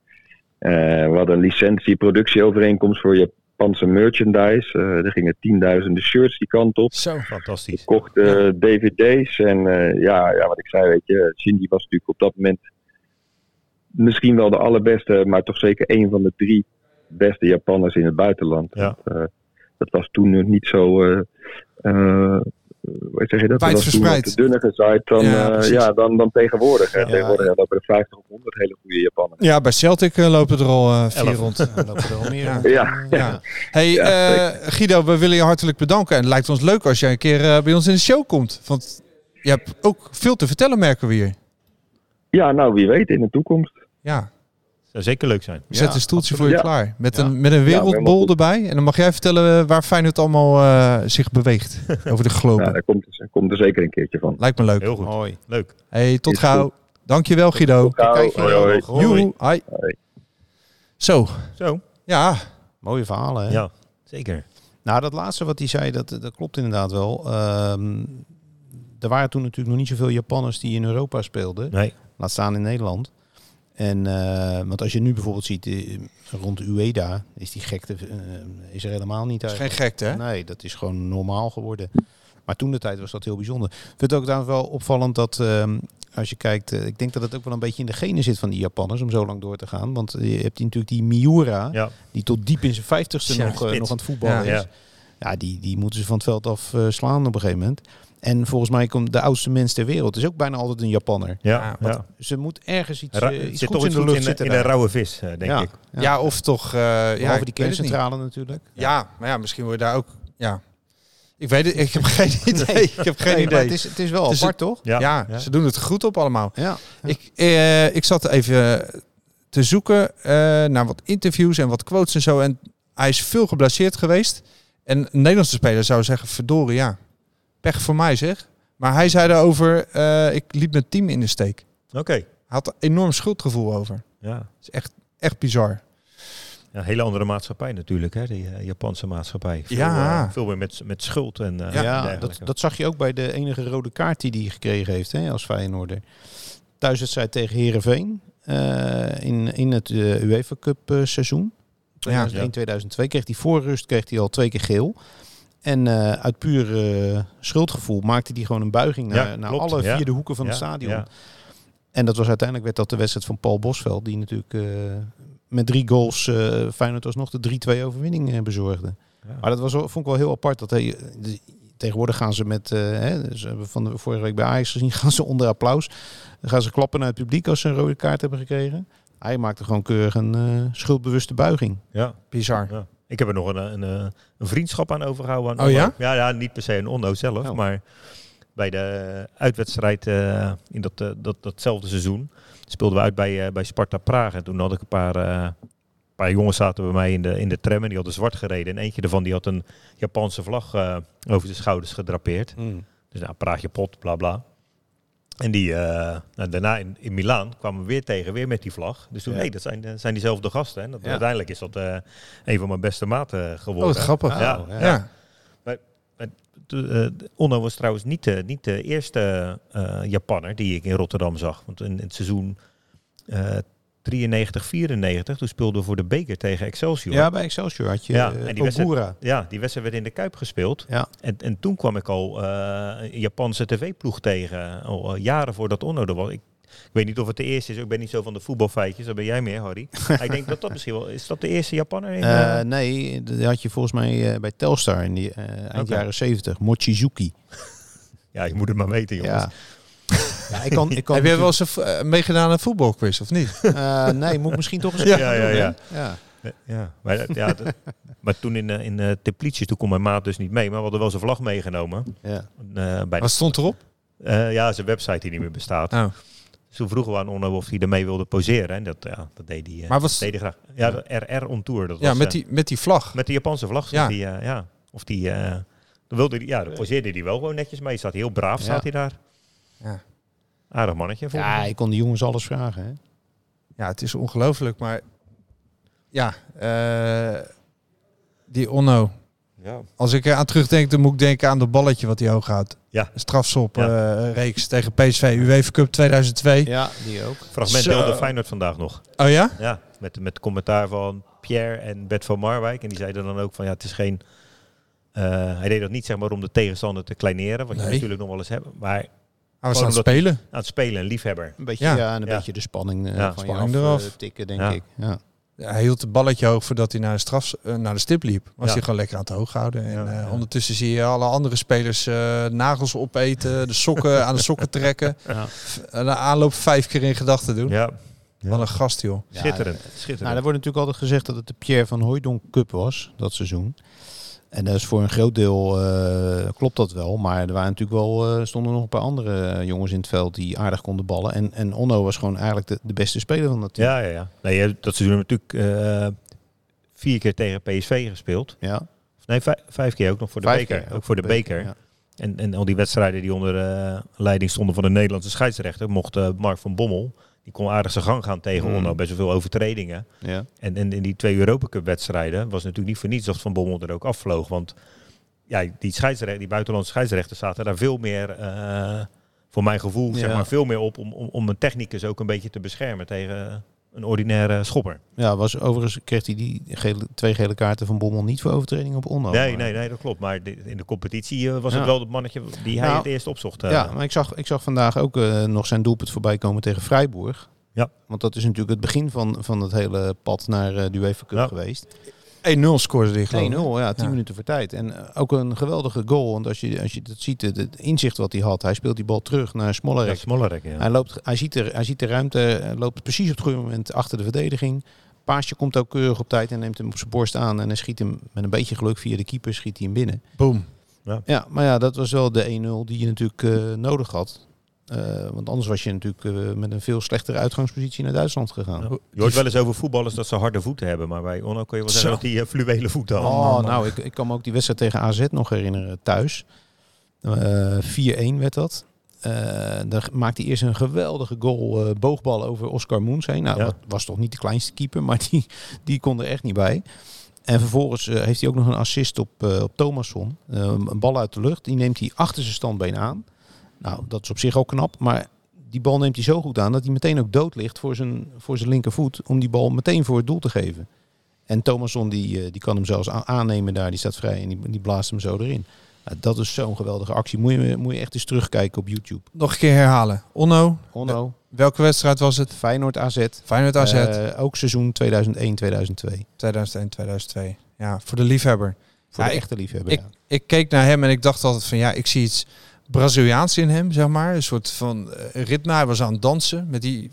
Eh, we hadden een licentie-productieovereenkomst voor Japanse merchandise. Er gingen tienduizenden shirts die kant op. Zo. Fantastisch. kochten dvd's en ja, ja, wat ik zei, weet je, Shindy was natuurlijk op dat moment misschien wel de allerbeste, maar toch zeker een van de drie beste Japanners in het buitenland. Ja. Dat was toen nog niet zo, eh eh, hoe zeg je dat? Dat was toen Wijdverspreid. wat dunner gezaaid dan, Ja, ja, precies. ja, dan, dan tegenwoordig. Hè. Ja. Tegenwoordig ja, lopen er 50 of 100 hele goede Japanners. Ja, bij Celtic eh, lopen er al eh, vier Elf. rond. Lopen er al meer. (laughs) Ja. Ja, Ja. Hey Ja, eh, Guido, we willen je hartelijk bedanken. En het lijkt ons leuk als jij een keer eh, bij ons in de show komt. Want je hebt ook veel te vertellen, merken we hier. ja, nou wie weet in de toekomst. Ja, Zou zeker leuk zijn. zet Ja, een stoeltje voor je klaar. Met Ja. een, met een wereldbol erbij. En dan mag jij vertellen eh, waar Feyenoord allemaal eh, zich beweegt. (laughs) Over de globe. Nou, daar komt, er- komt er zeker een keertje van. Lijkt me leuk. Heel goed. Mooi. Leuk. Hey, tot Is gauw. goed. Dankjewel Guido. Ciao, Kijk, hoi, hoi. hoi. Hoi. Zo, Zo. ja. Mooie verhalen, hè? Ja, zeker. Nou, dat laatste wat hij zei, dat, dat klopt inderdaad wel. Ehm, er waren toen natuurlijk nog niet zoveel Japanners die in Europa speelden. Nee. Laat staan in Nederland. En, eh, want als je nu bijvoorbeeld ziet, eh, rond Ueda, is die gekte eh, is er helemaal niet uit. geen gekte, hè? Nee, dat is gewoon normaal geworden. Maar toen de tijd was dat heel bijzonder. Ik vind het ook trouwens wel opvallend dat ehm, als je kijkt, ik denk dat het ook wel een beetje in de genen zit van die Japanners om zo lang door te gaan. Want je hebt die natuurlijk die Miura, Ja. die tot diep in zijn vijftigste Ja, nog, nog aan het voetballen Ja. is. Ja. Ja, die, die moeten ze van het veld af slaan op een gegeven moment. En volgens mij komt de oudste mens ter wereld. is ook bijna altijd een Japanner. Ja, Ja, ja. Ze moet ergens iets, Ra- eh, iets zit goeds toch in de lucht in, zitten. in rauwe vis, eh, denk ja. ik. Ja. Ja, of toch... eh ja, Behalve ik die kerncentrale natuurlijk. Ja, maar ja, misschien word je daar ook... Ja. Ik weet het, ik heb geen (laughs) idee. Ik heb geen Nee, idee. Het is, het is wel Het is apart, toch? Ja. ja, ja. ze doen het goed op allemaal. Ja. Ik, eh, ik zat even te zoeken eh, naar wat interviews en wat quotes en zo. En hij is veel geblesseerd geweest. En een Nederlandse speler zou zeggen, verdorie, ja. Pech voor mij zeg. Maar hij zei daarover, eh, ik liep mijn team in de steek. Oké. Hij had er enorm schuldgevoel over. Ja. Dat is echt, echt bizar. Ja, een hele andere maatschappij natuurlijk, hè, die eh, Japanse maatschappij. Veel, Ja. eh, veel meer met, met schuld en eh Ja, dat, dat zag je ook bij de enige rode kaart die hij gekregen heeft hè, als Feyenoorder. Thuiswedstrijd tegen Herenveen uh, in, in het uh, UEFA Cup uh, seizoen. 2001-2002 kreeg hij voor rust kreeg hij al twee keer geel. En uh, uit puur uh, schuldgevoel maakte hij gewoon een buiging naar, Ja, naar alle ja. vier de hoeken van Ja, het stadion. ja. En dat was uiteindelijk werd dat de wedstrijd van Paul Bosveld, die natuurlijk uh, met drie goals uh, Feyenoord alsnog de 3-2 overwinning uh, bezorgde. Ja. Maar dat was, vond ik wel heel apart. Dat hij, tegenwoordig gaan ze met, uh, hè, ze hebben van de vorige week bij Ajax gezien, (laughs) gaan ze onder applaus. Dan gaan ze klappen naar het publiek als ze een rode kaart hebben gekregen. Hij maakte gewoon keurig een uh, schuldbewuste buiging. Ja. Bizar. Ja. Ik heb er nog een, een, een, een vriendschap aan overgehouden. Aan Oh ja? Ja? Ja, niet per se een Onno zelf, Oh. maar bij de uitwedstrijd eh, in dat, eh, dat, datzelfde seizoen speelden we uit bij, eh, bij Sparta Praag. En toen had ik een paar, eh, een paar jongens zaten bij mij in de, in de tram en die hadden zwart gereden. En eentje ervan die had een Japanse vlag eh, over zijn schouders gedrapeerd. Dus nou, Praagje pot, bla bla. En die, eh, nou, daarna in, in Milaan kwamen we weer tegen, weer met die vlag. Dus toen, Ja. nee, dat zijn, dat zijn diezelfde gasten. En dat, Ja. uiteindelijk is dat eh, een van mijn beste maten Oh, geworden. wat grappig. Ja, Oh, ja. Ja. de, uh, Onno was trouwens niet de, niet de eerste uh, Japanner die ik in Rotterdam zag. Want in, in het seizoen uh, 93, 94, toen speelden we voor de beker tegen Excelsior. Ja, bij Excelsior had je ja, uh, en die wedstrijd, ja, die wedstrijd werd in de Kuip gespeeld. Ja. En, en toen kwam ik al uh, een Japanse tv-ploeg tegen, al uh, jaren voordat Onno er was. Ik, ik weet niet of het de eerste is, ik ben niet zo van de voetbalfeitjes, daar ben jij meer, Harry. ik denk dat dat misschien wel, is dat de eerste? In, uh, nee, die had je volgens mij bij Telstar in die eind okay. jaren 70, Mochizuki. ja, je moet het maar weten, jongens. Ja. Ja, ik kan, ik kan Heb jij wel eens uh, meegedaan aan een voetbalquiz, of niet? Uh, nee, moet ik misschien toch eens (laughs) ja, ja, ja, ja. ja. Ja, maar, ja, dat, maar toen in, uh, in uh, Teplice, toen kon mijn maat dus niet mee, maar we hadden wel zijn vlag meegenomen. Ja. Uh, bij Wat stond erop? ja, zijn website die niet meer bestaat. Oh. Dus toen vroegen we aan Onno of hij ermee wilde poseren. En dat, ja, dat deed hij, maar wat... deed hij graag. Ja, de RR on Tour. Dat ja, was, met, die, met die vlag. Met de Japanse vlag. Ja. Die, ja. Of die... dan wilde die, ja, dan poseerde hij wel gewoon netjes mee. Staat heel braaf, staat hij daar. Ja. Aardig mannetje. Ja, ik kon die jongens alles vragen. Hè? Ja, het is ongelooflijk, maar ja, uh, die Onno. Ja. Als ik er aan terugdenk, dan moet ik denken aan dat balletje wat hij hoog houdt. Ja. Strafsop ja. uh, reeks tegen PSV, UEFA Cup 2002. Ja, die ook. Fragment Zo. deelde Feyenoord vandaag nog. Oh ja? Ja, met, met commentaar van Pierre en Bert van Marwijk. En die zeiden dan ook van ja, het is geen... Uh, hij deed dat niet zeg maar om de tegenstander te kleineren, wat Nee. je natuurlijk nog wel eens hebt. Maar Hij was aan het spelen. aan het spelen, een liefhebber. Een beetje, Ja. ja. en een Ja. beetje de spanning, uh, Ja, van spanning je af, eraf. uh, tikken, denk Ja. ik. Ja. Ja, hij hield het balletje hoog voordat hij naar de, straf, eh, naar de stip liep. Was Ja. hij gewoon lekker aan het hoog houden. En eh, ondertussen zie je alle andere spelers eh, nagels opeten, de sokken (laughs) aan de sokken trekken. De aanloop vijf keer in gedachten doen. Ja, Wat een gast, joh. Ja, schitterend. Nou, schitterend. er wordt natuurlijk altijd gezegd dat het de Pierre van Hooijdonk Cup was, dat seizoen. En dat is voor een groot deel eh, klopt dat wel. Maar er waren natuurlijk wel, eh, stonden nog een paar andere jongens in het veld die aardig konden ballen. En, en Onno was gewoon eigenlijk de, de beste speler van dat team. ja, ja, ja. Nee, dat seizoen natuurlijk eh, vier keer tegen PSV gespeeld. Ja. Nee, vijf, vijf keer ook nog voor de Vijf beker. keer, ook voor de beker. ja. En, en al die wedstrijden die onder leiding stonden van de Nederlandse scheidsrechter, mocht Mark van Bommel, die kon aardig zijn gang gaan tegen Mm. Onno, best wel veel overtredingen. Ja. En, en in die twee Europa Cup wedstrijden was natuurlijk niet voor niets dat Van Bommel er ook afvloog. Want ja, die, scheidsrechter, die buitenlandse scheidsrechters zaten daar veel meer, eh, voor mijn gevoel, zeg maar, veel meer op om, om, om een technicus ook een beetje te beschermen tegen een ordinaire schopper. Ja, was, overigens kreeg hij die gele, twee gele kaarten van Bommel niet voor overtreding op Onno. nee, nee, nee, dat klopt. Maar in de competitie eh, was Ja. het wel het mannetje die hij Nou, het eerst opzocht. eh. Ja, maar ik zag, ik zag vandaag ook eh, nog zijn doelpunt voorbij komen tegen Freiburg. Ja. Want dat is natuurlijk het begin van, van het hele pad naar eh, de UEFA Cup Ja. geweest. 1-0 scoorde hij 1-0, geloof ik. ja, 10 Ja. minuten voor tijd. En eh, ook een geweldige goal. Want als je, als je dat ziet, het, inzicht wat hij had. Hij speelt die bal terug naar Ja, Smollerek. Smollerek, ja. Hij, loopt, hij, ziet er, hij ziet de ruimte, hij loopt precies op het goede moment achter de verdediging. Paasje komt ook keurig op tijd en neemt hem op zijn borst aan. En hij schiet hem met een beetje geluk via de keeper, schiet hij hem binnen. Boom. Ja, maar ja, dat was wel de 1-0 die je natuurlijk eh, nodig had. Eh, want anders was je natuurlijk eh, met een veel slechtere uitgangspositie naar Duitsland gegaan. Ja. Je hoort wel eens over voetballers dat ze harde voeten hebben, maar bij Onno kun je wel zeggen Zo. dat hij eh, fluwelen voeten had. Oh, nou, ik, ik kan me ook die wedstrijd tegen AZ nog herinneren thuis. Eh 4-1 werd dat. Eh dan maakte hij eerst een geweldige goal, eh, boogbal over Oscar Moens heen. Nou, Ja. dat was toch niet de kleinste keeper, (laughs) maar die, die kon er echt niet bij. En vervolgens heeft hij ook nog een assist op, eh op Thomasson. Een bal uit de lucht, die neemt hij achter zijn standbeen aan. Nou, dat is op zich ook knap, maar die bal neemt hij zo goed aan dat hij meteen ook dood ligt voor zijn, voor zijn linkervoet. Om die bal meteen voor het doel te geven. En Thomasson die, eh, die kan hem zelfs aannemen daar, die staat vrij en die, die blaast hem zo erin. Nou, dat is zo'n geweldige actie. Moet je, moet je echt eens terugkijken op YouTube. Nog een keer herhalen. Onno, Onno, welke wedstrijd was het? Feyenoord AZ. Feyenoord AZ, Eh, ook seizoen 2001-2002. 2001, 2002. Ja, voor de liefhebber. Voor Ja, de echte liefhebber. Ik, ja. ik keek naar hem en ik dacht altijd van ja, ik zie iets Braziliaans in hem, zeg maar. Een soort van eh, ritme. Hij was aan het dansen met die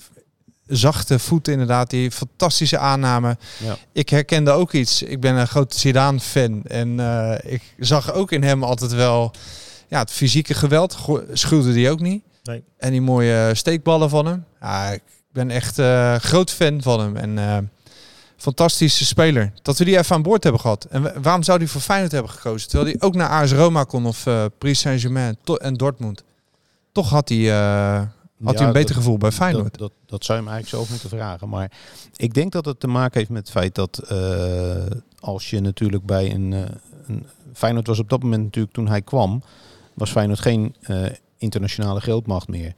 zachte voeten inderdaad, die fantastische aanname. Ja. Ik herkende ook iets. Ik ben een groot Zidane-fan en eh, ik zag ook in hem altijd wel ja, het fysieke geweld. Schuwde die ook niet. Nee. En die mooie steekballen van hem. Ja, ik ben echt eh, groot fan van hem. En fantastische speler. Dat we die even aan boord hebben gehad. En wa- waarom zou hij voor Feyenoord hebben gekozen? Terwijl hij ook naar AS Roma kon of eh Paris Saint-Germain en Dortmund. Toch had hij, eh, had Ja, hij een beter dat- gevoel bij Feyenoord. Dat, dat, dat zou je hem eigenlijk zelf moeten vragen. Maar ik denk dat het te maken heeft met het feit dat eh, als je natuurlijk bij een, een, Feyenoord was op dat moment natuurlijk toen hij kwam, was Feyenoord geen internationale grootmacht meer.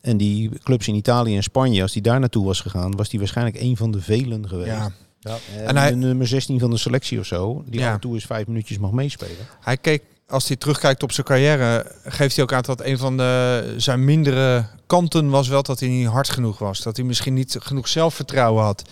En die clubs in Italië en Spanje, als die daar naartoe was gegaan, was die waarschijnlijk een van de velen geweest. Ja. Ja. En hij- de nummer 16 van de selectie of zo, die Ja. af en toe eens vijf minuutjes mag meespelen. Hij keek, als hij terugkijkt op zijn carrière, geeft hij ook aan dat een van de, zijn mindere kanten was wel dat hij niet hard genoeg was. Dat hij misschien niet genoeg zelfvertrouwen had.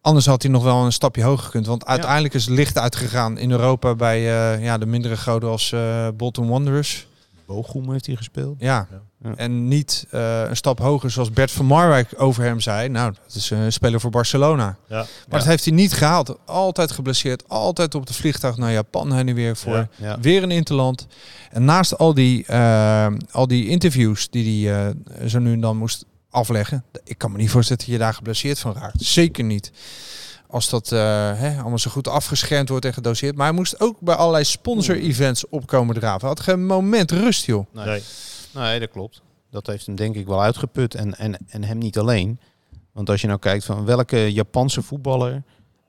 Anders had hij nog wel een stapje hoger gekund. Want uiteindelijk is het licht uitgegaan in Europa bij eh, ja, de mindere goden als eh Bolton Wanderers. Bochum heeft hij gespeeld. Ja. Ja. En niet eh, een stap hoger zoals Bert van Marwijk over hem zei. Nou, dat is een speler voor Barcelona. Ja. Maar Ja. dat heeft hij niet gehaald. Altijd geblesseerd. Altijd op de vliegtuig naar Japan heen en weer voor Ja, ja. weer een interland. En naast al die, eh, al die interviews die hij eh, zo nu en dan moest afleggen. Ik kan me niet voorstellen dat je daar geblesseerd van raakt. Zeker niet. Als dat eh, hè, allemaal zo goed afgeschermd wordt en gedoseerd. Maar hij moest ook bij allerlei sponsor-events opkomen draven. Hij had geen moment rust, joh. Nee. Nee. Nee, dat klopt. Dat heeft hem denk ik wel uitgeput. En, en, en hem niet alleen. Want als je nou kijkt van welke Japanse voetballer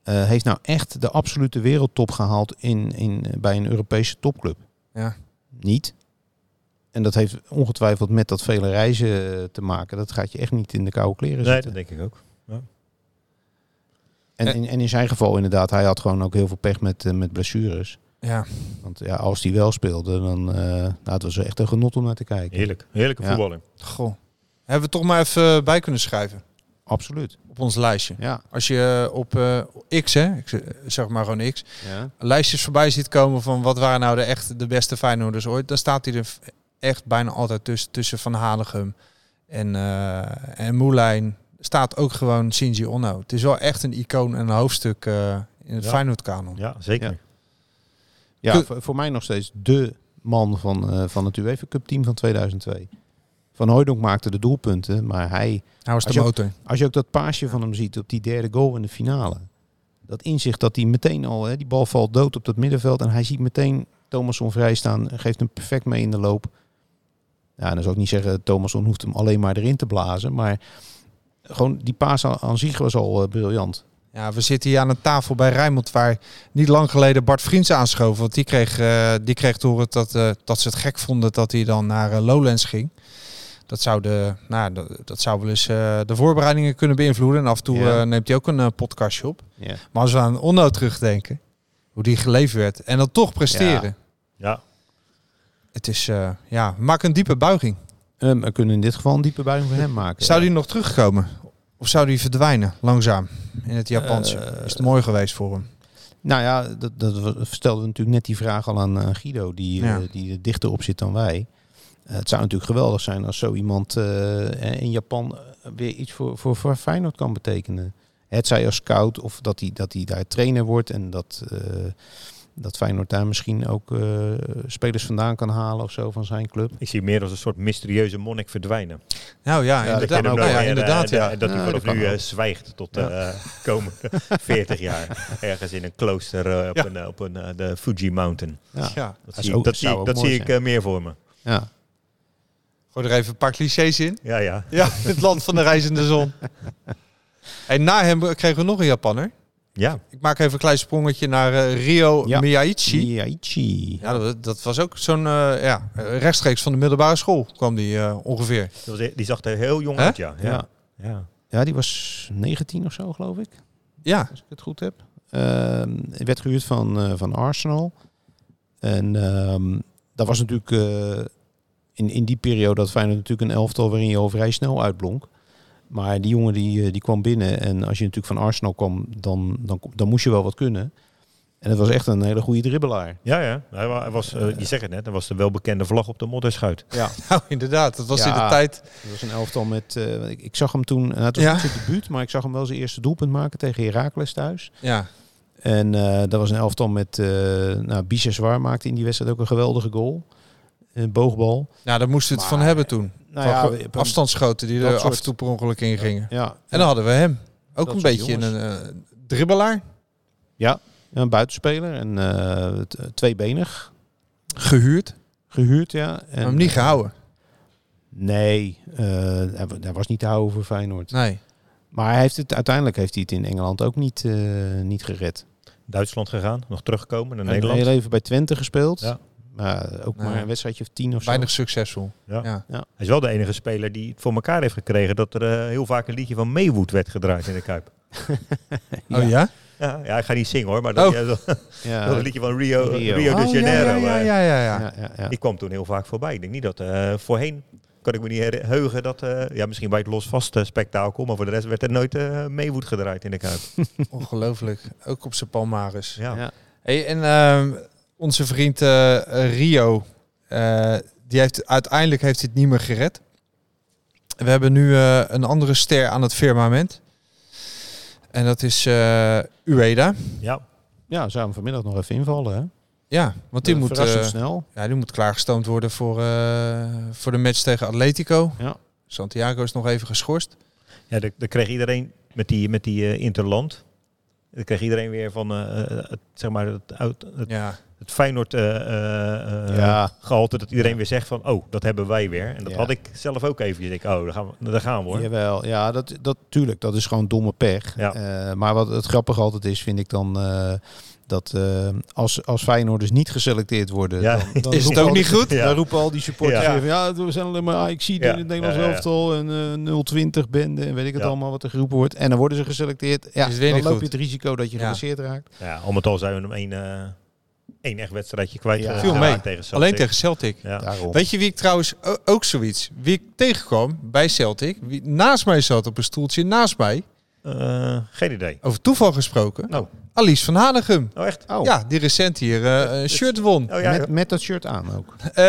eh, heeft nou echt de absolute wereldtop gehaald in, in, bij een Europese topclub? Ja. Niet. En dat heeft ongetwijfeld met dat vele reizen eh, te maken. Dat gaat je echt niet in de koude kleren Nee, zitten. dat denk ik ook. En, Eh. in, en in zijn geval inderdaad, hij had gewoon ook heel veel pech met, met blessures. Ja. Want ja, als hij wel speelde, dan eh nou, het was echt een genot om naar te kijken. Heerlijk. Heerlijke Ja. voetballer. Goh. Hebben we toch maar even bij kunnen schrijven Absoluut. op ons lijstje. Ja. Als je op eh, X, hè, ik zeg- maar gewoon X, ja. lijstjes voorbij ziet komen van wat waren nou de echt de beste Feyenoorders ooit, dan staat hij er echt bijna altijd tussen, tussen Van Hanegem en, eh en Moulijn. Staat ook gewoon Shinji Onno. Het is wel echt een icoon en een hoofdstuk eh, in het Ja. Feyenoord-kanon. Ja, zeker. Ja. Voor, voor mij nog steeds de man van, eh, van het UEFA Cup team van 2002. Van Hooijdonk maakte de doelpunten, maar hij, Hij was Als de je- motor. als je ook dat paasje van hem ziet op die derde goal in de finale. Dat inzicht dat hij meteen al, hè, die bal valt dood op dat middenveld en hij ziet meteen Thomasson vrij staan, geeft hem perfect mee in de loop. Ja, en dan zou ik niet zeggen, Thomasson hoeft hem alleen maar erin te blazen, maar gewoon die paas aan, aan zich was al eh, briljant. Ja, we zitten hier aan een tafel bij Rijnmond waar niet lang geleden Bart Vriends aanschoof. Want die kreeg, eh, die kreeg te horen dat, eh, dat ze het gek vonden dat hij dan naar eh, Lowlands ging. Dat zou, de, nou, dat, dat zou wel eens de voorbereidingen kunnen beïnvloeden. En af en toe Ja. neemt hij ook een podcastje op. Ja. Maar als we aan Onno terugdenken, hoe die geleefd werd en dan toch presteren. Ja. Het is, ja, maak een diepe buiging. We kunnen in dit geval een diepe buiging voor hem maken. Zou die nog terugkomen? Of zou die verdwijnen, langzaam, in het Japanse? Eh, is het mooi geweest voor hem? Nou ja, dat, dat we- stelden we natuurlijk net die vraag al aan, aan Guido, die, Ja. eh, die er dichter op zit dan wij. Eh, het zou natuurlijk geweldig zijn als zo iemand eh, in Japan eh, weer iets voor, voor, voor Feyenoord kan betekenen. Het zij als scout of dat hij, dat hij daar trainer wordt en dat, eh, dat Feyenoord daar misschien ook eh, spelers vandaan kan halen of zo van zijn club. Ik zie meer als een soort mysterieuze monnik verdwijnen. Nou ja, dat inderdaad. Nou ja, En, inderdaad de- ja. en dat hij vanaf nu eh, ook. zwijgt tot de eh, (laughs) komende (laughs) 40 jaar. Ergens in een klooster op, Ja. een, op een, de Fuji Mountain. Ja, ja. Dat zie, ook- dat zie, dat ik meer voor me. ja. Gooi er even een paar clichés in. Ja, ja. Ja, het land van de reizende zon. En na hem kregen we nog een Japanner. Ja, Ik maak even een klein sprongetje naar eh, Rio Ja. Miyaichi. Miyaichi. Ja, dat, dat was ook zo'n eh, ja, rechtstreeks van de middelbare school kwam die eh, ongeveer. dat was, die zag er heel jong uit, ja. ja. Ja. ja. Ja, die was 19 of zo, geloof ik. Ja, als ik het goed heb. Ehm werd gehuurd van, eh, van Arsenal. En ehm, dat was natuurlijk eh, in, in die periode dat Feyenoord natuurlijk een elftal waarin je al vrij snel uitblonk. Maar die jongen die, eh, die kwam binnen en als je natuurlijk van Arsenal kwam, dan, dan, dan moest je wel wat kunnen. En het was echt een hele goede dribbelaar. Ja, ja. Hij wa- hij was, eh, je zegt het net, hij was de welbekende vlag op de modderschuit. Ja, (laughs) nou inderdaad. Dat was in de tijd. dat was een elftal met... eh, ik, ik zag hem toen, nou, het was Ja. niet zijn debuut, maar ik zag hem wel zijn eerste doelpunt maken tegen Heracles thuis. Ja, En eh, dat was een elftal met, uh, nou, Biseswar maakte in die wedstrijd ook een geweldige goal. Een boogbal. ja daar moesten we het van hebben toen. Nou Van ja, afstandsschoten die er af en toe per ongeluk in gingen. Ja, En dan hadden we hem. Ook Dat een beetje jongens. een eh, dribbelaar. ja, een buitenspeler en eh, t- tweebenig Gehuurd. gehuurd, ja. En, Maar hem niet gehouden. Nee, eh, hij, wa- hij was niet te houden voor Feyenoord. Nee. Maar hij heeft het, uiteindelijk heeft hij het in Engeland ook niet, eh, niet gered. Duitsland gegaan, nog teruggekomen naar Hij Nederland. heeft heel even bij Twente gespeeld. Ja. Maar ook maar een wedstrijdje of tien of zo. Weinig succesvol. Ja. Ja. Ja. Hij is wel de enige speler die het voor elkaar heeft gekregen dat er eh, heel vaak een liedje van Maywood werd gedraaid in de Kuip. (laughs) Oh ja? Ja, ja ik ga niet zingen hoor, maar dat, Oh. ja, dat, (laughs) Ja. dat een liedje van Rio, Rio. Rio, de Oh, Janeiro. Ja, ja, eh, ja, ja, ja. Ja, ja, ja. Die kwam toen heel vaak voorbij. Ik denk niet dat eh, voorheen, kan ik me niet heugen, dat, eh, ja misschien bij het losvast eh, spektakel, maar voor de rest werd er nooit eh Maywood gedraaid in de Kuip. (laughs) Ongelooflijk. Ook op zijn palmaris. Ja. Ja. Hey, en ehm, onze vriend eh, eh, Rio, eh, die heeft uiteindelijk heeft het niet meer gered. We hebben nu eh, een andere ster aan het firmament. En dat is eh Ueda. ja. Ja, zou hem vanmiddag nog even invallen. Hè? Ja, want die moet, eh, snel. ja, die moet klaargestoomd worden voor, eh, voor de match tegen Atletico. Ja. Santiago is nog even geschorst. Ja, daar kreeg iedereen met die, met die eh, Interland. Dan kreeg iedereen weer van, het, zeg maar, het, oud- het, Ja, het Feyenoord eh, eh, eh, Ja. gehalte. Dat iedereen weer zegt van, oh, dat hebben wij weer. En dat Ja. had ik zelf ook even. Ik, oh, daar gaan we, daar gaan we hoor. Jawel, ja, dat, dat, tuurlijk, dat is gewoon domme pech. Ja. Eh, maar wat het grappige altijd is, vind ik dan... eh, dat eh, als, als Feyenoorders niet geselecteerd worden, Ja. dan, dan (laughs) Is het ook niet goed? Ja. Dan roepen al die supporters Ja. we zijn alleen maar ik zie Ja. in het Nederlands Ja, ja, ja. elftal en eh 020 bende en weet ik het Ja. allemaal wat er geroepen wordt. En dan worden ze geselecteerd. Ja, dan loop goed. je het risico dat je Ja. geblesseerd raakt. Ja, om het al zijn we hem één, eh, één echt wedstrijdje kwijt. Ja. eh, Viel mee. Tegen alleen tegen Celtic. Ja. Daarom. Weet je wie ik trouwens ook zoiets, wie ik tegenkwam bij Celtic, wie naast mij zat op een stoeltje naast mij, Eh, geen idee. over toeval gesproken, Nou. Alice van Hanegem. Oh, echt? Oh, Ja, die recent hier eh, een shirt won. Oh ja, met, met dat shirt aan ook. Eh,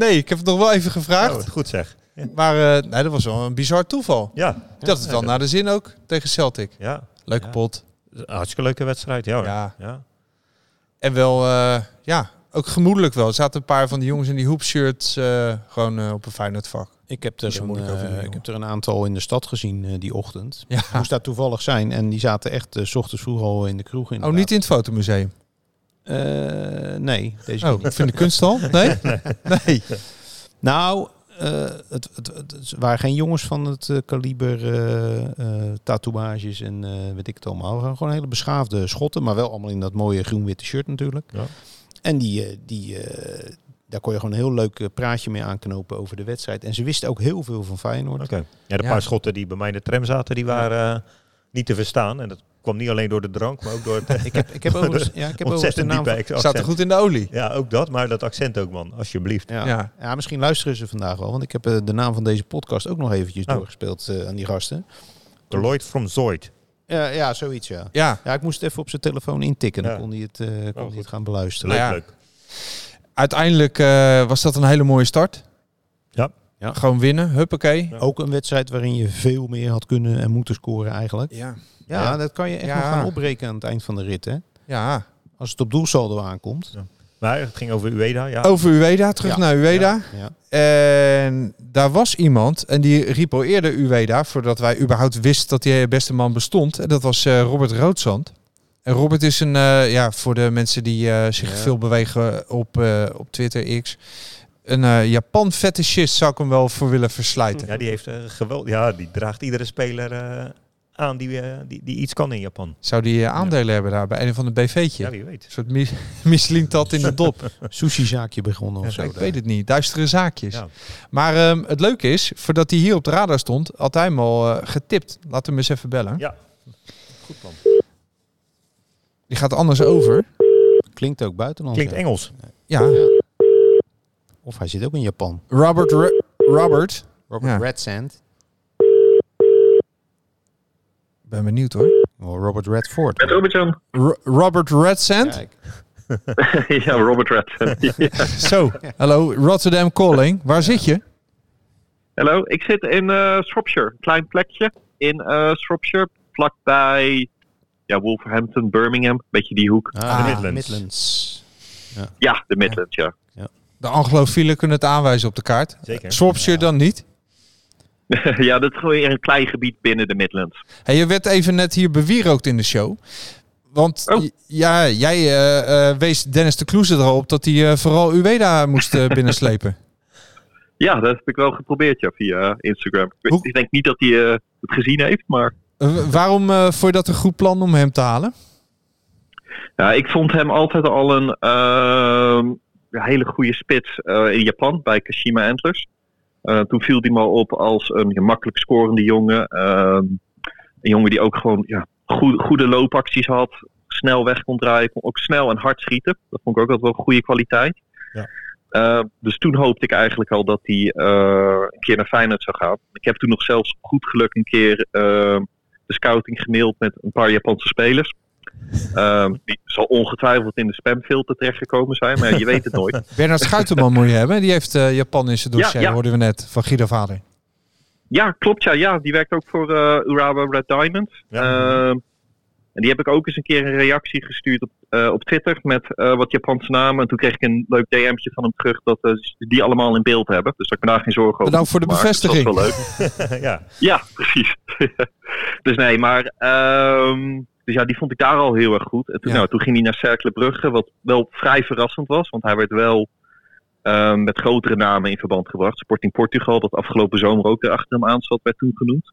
nee, ik heb het nog wel even gevraagd. Oh, goed zeg. Ja. Maar eh, nee, dat was wel een bizar toeval. Ja. Dat het wel naar de zin ook tegen Celtic. Ja. Leuke Ja. pot. Hartstikke leuke wedstrijd. Ja. hoor. Ja. En wel, eh, ja, ook gemoedelijk wel. Er zaten een paar van die jongens in die hoepshirts eh, gewoon eh, op een Feyenoord vak. Ik heb, er een, doen, ik heb er een aantal in de stad gezien die ochtend. Ja. Moest daar toevallig zijn. En die zaten echt s ochtends vroeg al in de kroeg. Oh, niet in het fotomuseum? Nee, deze Oh, niet. vind de kunsthal? (laughs) Nee? Nee. Nou, het, het, het, het waren geen jongens van het eh, kaliber eh, eh, tatoeages en eh, weet ik het allemaal. We waren Gewoon hele beschaafde schotten, maar wel allemaal in dat mooie groen-witte shirt natuurlijk. Ja. En die, eh, die, eh, daar kon je gewoon een heel leuk eh, praatje mee aanknopen over de wedstrijd. En ze wisten ook heel veel van Feyenoord. Oké. Ja, de Ja. paar schotten die bij mij in de tram zaten, die waren eh, niet te verstaan. En dat kwam niet alleen door de drank, maar ook door het (laughs) Ik heb, ik heb (laughs) overigens, ja, ik heb overigens de ontzettend naam van. Staat er goed in de olie? Ja, ook dat, maar dat accent ook, man. Alsjeblieft. ja. Ja. Ja. misschien luisteren ze vandaag wel, want ik heb eh, de naam van deze podcast ook nog eventjes Oh. doorgespeeld eh, aan die gasten. Lloyd from Zoid. Ja, ja, zoiets ja. Ja, Ja, ik moest even op zijn telefoon intikken. Dan Ja. kon hij het, eh, kon hij goed. het gaan beluisteren. Leuk, ja. leuk. uiteindelijk eh, was dat een hele mooie start. Ja. Gewoon winnen, huppakee. Ja. Ook een wedstrijd waarin je veel meer had kunnen en moeten scoren eigenlijk. Ja. Ja, Ja. dat kan je echt Ja. nog gaan opbreken aan het eind van de rit. Hè? Ja. Als het op doelsaldo aankomt. Maar het ging over Ueda, ja. Over Ueda, terug Ja. naar Ueda. Ja. En daar was iemand, en die riep al eerder Ueda, voordat wij überhaupt wisten dat die beste man bestond. En dat was eh, Robert Roodzand. En Robert is een, eh, ja, voor de mensen die eh, zich Ja. veel bewegen op, eh, op Twitter X, een eh, Japan fetishist zou ik hem wel voor willen verslijten. Ja, die heeft eh, geweld. Ja, die draagt iedere speler eh, aan die, die, die iets kan in Japan. Zou die aandelen hebben daar bij een van de BV'tje? Ja, wie weet. Een soort mi- (laughs) Michelin-tat in de dop. (laughs) Sushi-zaakje begonnen of zo. ik daar. weet het niet. Duistere zaakjes. Ja. Maar ehm, het leuke is, voordat hij hier op de radar stond, had hij hem al eh, getipt. Laten we hem eens even bellen. Ja. Goed man. Die gaat anders over. Klinkt ook buitenland. Klinkt ja. Engels. Ja, Of hij zit ook in Japan. Robert. Re- Robert. Robert Ja. Redsand. Ik ben benieuwd hoor. Oh, Robert Redford. Met Robert-Jan. Ro- Robert Redsand. (laughs) Ja, Robert Red. Ja. (laughs) Zo, hallo, Rotterdam Calling. Waar zit je? Hallo, ik zit in eh Shropshire. Een klein plekje in eh Shropshire. Vlakbij ja, Wolverhampton, Birmingham. Beetje die hoek. Ah, de Midlands. Midlands. Ja, de Midlands, ja. De Anglofielen kunnen het aanwijzen op de kaart. Zeker. Shropshire dan niet. (laughs) ja, dat is gewoon weer een klein gebied binnen de Midlands. Hey, je werd even net hier bewierookt in de show. Want Oh. ja, jij eh, eh, wees Dennis de Kloeze erop dat hij eh, vooral Ueda moest (laughs) binnenslepen. Ja, dat heb ik wel geprobeerd ja, via Instagram. Ik, weet- Hoe- ik denk niet dat hij het gezien heeft, maar waarom eh vond je dat een goed plan om hem te halen? Ja, ik vond hem altijd al een ehm, ja, hele goede spits eh, in Japan bij Kashima Antlers. Eh, toen viel hij me al op als een ja, makkelijk scorende jongen. Ehm, een jongen die ook gewoon ja, goede, goede loopacties had. Snel weg kon draaien. Kon ook snel en hard schieten. Dat vond ik ook altijd wel een goede kwaliteit. Ja. Uh, dus toen hoopte ik eigenlijk al dat hij uh, een keer naar Feyenoord zou gaan. Ik heb toen nog zelfs goed geluk een keer uh, de scouting gemaild met een paar Japanse spelers. Ehm, die zal ongetwijfeld in de spamfilter terechtgekomen zijn, maar je weet het nooit. (laughs) Bernard Schuiterman moet je hebben. Die heeft Japan in zijn dossier, Ja, ja. hoorden we net, van Guido Vader. Ja, klopt. Ja, ja. Die werkt ook voor uh, Urawa Red Diamond. Ehm, en die heb ik ook eens een keer een reactie gestuurd op, eh, op Twitter met eh, wat Japanse namen. En toen kreeg ik een leuk DM'tje van hem terug dat eh, ze die allemaal in beeld hebben. Dus dat ik me daar geen zorgen over Bedankt voor de. Dus bevestiging. Dat is wel leuk. (laughs) (laughs) ja. Ja, precies. dus nee, maar ehm, dus ja, die vond ik daar al heel erg goed. En toen, Ja. nou, toen ging hij naar Cercle Brugge, wat wel vrij verrassend was. Want hij werd wel ehm, met grotere namen in verband gebracht. Sporting Portugal, dat afgelopen zomer ook weer achter hem aan zat, werd toen genoemd.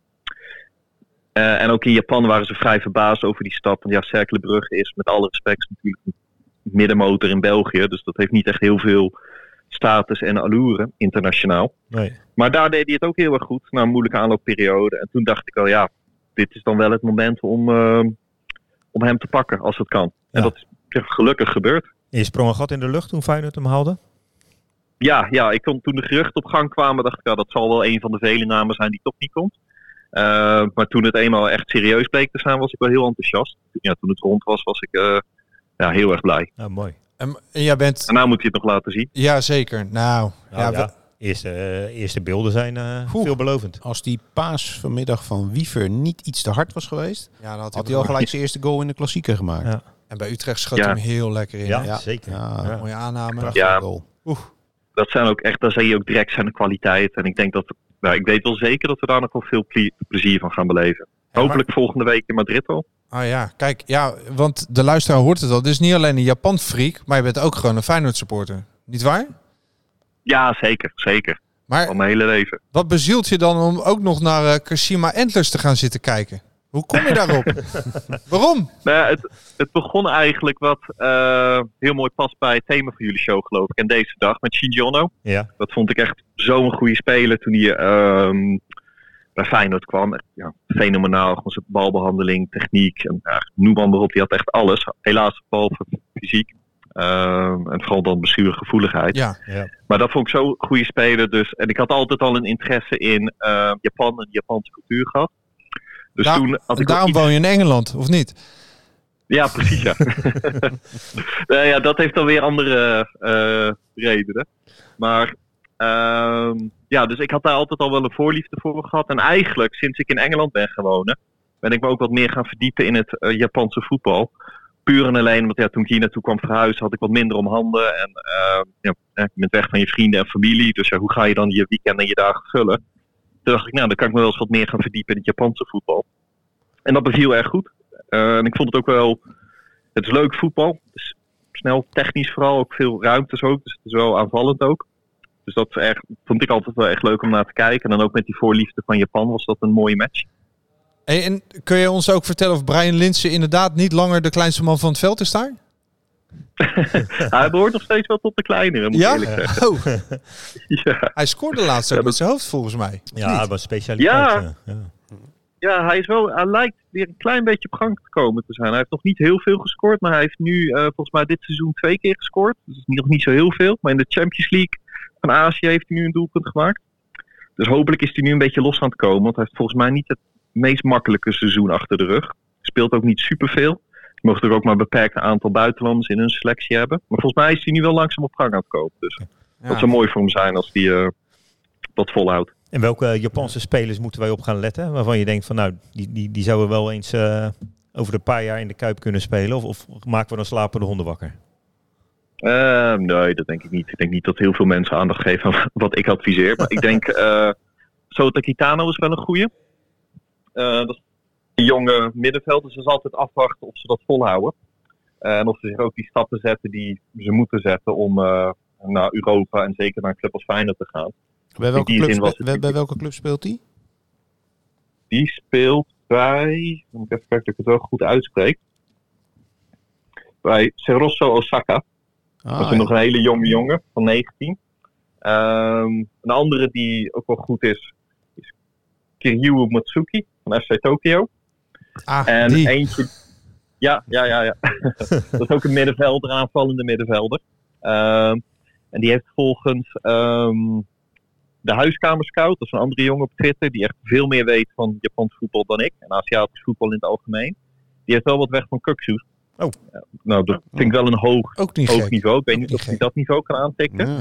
Eh, en ook in Japan waren ze vrij verbaasd over die stap. Want ja, Cercle Brugge is met alle respect natuurlijk een middenmotor in België. Dus dat heeft niet echt heel veel status en allure internationaal. Nee. Maar daar deed hij het ook heel erg goed na een moeilijke aanloopperiode. En toen dacht ik al, ja, dit is dan wel het moment om, eh, om hem te pakken als het kan. En dat is gelukkig gebeurd. Je sprong een gat in de lucht toen Feyenoord hem haalde? Ja, ja, ik kon, toen de geruchten op gang kwamen, dacht ik, ja, dat zal wel een van de vele namen zijn die toch niet komt. Eh, maar toen het eenmaal echt serieus bleek te zijn, was ik wel heel enthousiast. Ja, toen het rond was, was ik eh, ja, heel erg blij. Ja, mooi. En, en jij bent... En nou moet hij het nog laten zien. Ja, zeker. Nou, Nou, ja, ja, we- Eerste, eh, eerste beelden zijn eh, veelbelovend. Als die paas vanmiddag van Wiever niet iets te hard was geweest, Ja, dan had had, hij hij al gelijk zijn eerste goal in de klassieker gemaakt. Ja. En bij Utrecht schoot Ja. hem heel lekker in. Ja, hè? zeker. Ja, Mooie aanname. prachtige Ja. goal. dat zijn ook echt, daar zie je ook direct zijn kwaliteit. En ik denk dat, nou, ik weet wel zeker dat we daar nog wel veel ple- plezier van gaan beleven. maar- Hopelijk volgende week in Madrid al. Ah ja, kijk, ja, want de luisteraar hoort het al. Dit is niet alleen een Japan-freak, maar je bent ook gewoon een Feyenoord-supporter. Niet waar? Ja, zeker, zeker. Maar Al mijn hele leven. wat bezielt je dan om ook nog naar eh, Kashima Antlers te gaan zitten kijken? Hoe kom je daarop? (laughs) Waarom? Nou ja, het, het begon eigenlijk wat eh, heel mooi past bij het thema van jullie show, geloof ik. En deze dag met Shinji Ono. Ja. Dat vond ik echt zo'n goede speler toen hij ehm, bij Feyenoord kwam. Ja, fenomenaal. Gewoon zijn balbehandeling, techniek. En, ja, noem maar op, die had echt alles. Helaas behalve fysiek. Ehm, en vooral dan bestuurgevoeligheid. Ja, Ja. Maar dat vond ik zo'n goede speler. Dus, en ik had altijd al een interesse in eh, Japan en de Japanse cultuur gehad. Dus Daar- toen had ik daarom iets- woon je in Engeland, of niet? ja, precies, ja. (laughs) nou ja, dat heeft dan weer andere eh, redenen. Maar ehm, ja, dus ik had daar altijd al wel een voorliefde voor gehad. En eigenlijk, sinds ik in Engeland ben gaan wonen, ben ik me ook wat meer gaan verdiepen in het eh, Japanse voetbal. Puur en alleen, want ja, toen ik hier naartoe kwam verhuizen, had ik wat minder om handen. En eh, ja, je bent weg van je vrienden en familie. Dus ja, hoe ga je dan je weekend en je dagen vullen? Toen dacht ik, nou, dan kan ik me wel eens wat meer gaan verdiepen in het Japanse voetbal. En dat beviel erg goed. Eh, en ik vond het ook wel, het is leuk voetbal. Snel, technisch vooral, ook veel ruimtes ook. Dus het is wel aanvallend ook. Dus dat vond ik altijd wel echt leuk om naar te kijken. En dan ook met die voorliefde van Japan was dat een mooie match. Hey, en kun je ons ook vertellen of Brian Linsen inderdaad niet langer de kleinste man van het veld is daar? (laughs) Hij behoort nog steeds wel tot de kleinere, moet ik Ja? eerlijk zeggen. Oh, (laughs) Ja. hij scoorde laatst ook met zijn hoofd volgens mij. Ja, dat was specialiteit. Ja. Ja. Ja. ja, hij, is wel, hij lijkt weer een klein beetje op gang te komen te zijn. Hij heeft nog niet heel veel gescoord, maar hij heeft nu eh, volgens mij dit seizoen twee keer gescoord. Dus dat is nog niet zo heel veel. Maar in de Champions League van Azië heeft hij nu een doelpunt gemaakt. Dus hopelijk is hij nu een beetje los aan het komen. Want hij heeft volgens mij niet het meest makkelijke seizoen achter de rug. Speelt ook niet superveel. Je mocht er ook maar een beperkt aantal buitenlanders in hun selectie hebben. Maar volgens mij is hij nu wel langzaam op gang aan het komen. Dus Ja. dat zou mooi voor hem zijn als hij eh, dat volhoudt. En welke Japanse spelers moeten wij op gaan letten? Waarvan je denkt van nou, die, die, die zouden wel eens eh, over een paar jaar in de Kuip kunnen spelen. Of, of maken we dan slapende honden wakker? Eh, nee, dat denk ik niet. Ik denk niet dat heel veel mensen aandacht geven aan (laughs) wat ik adviseer. Maar ik denk, eh Sota Kitano is wel een goeie. Eh, dat is een jonge middenveld, dus ze is altijd afwachten of ze dat volhouden. Eh, en of ze zich ook die stappen zetten die ze moeten zetten om eh, naar Europa en zeker naar een club als Feyenoord te gaan. Bij welke, die club, bij, bij welke club speelt hij? Die speelt bij, moet ik even kijken dat ik het wel goed uitspreek. bij Serosso Osaka. Ah, dat is nog een hele jonge jongen van 19. Ehm, een andere die ook wel goed is, is Kiryu Matsuki van FC Tokyo. Ah, en die. eentje. Ja, ja, ja, ja. (laughs) dat is ook een middenvelder, aanvallende middenvelder. Ehm, en die heeft volgens ehm, de huiskamerscout, dat is een andere jongen op Twitter, die echt veel meer weet van Japans voetbal dan ik. En Aziatisch voetbal in het algemeen. Die heeft wel wat weg van Kuksu. Oh. nou, dat vind ik wel een hoog, Ook niet hoog gek. niveau. Ik weet niet of hij dat niveau kan aantikken. Ja.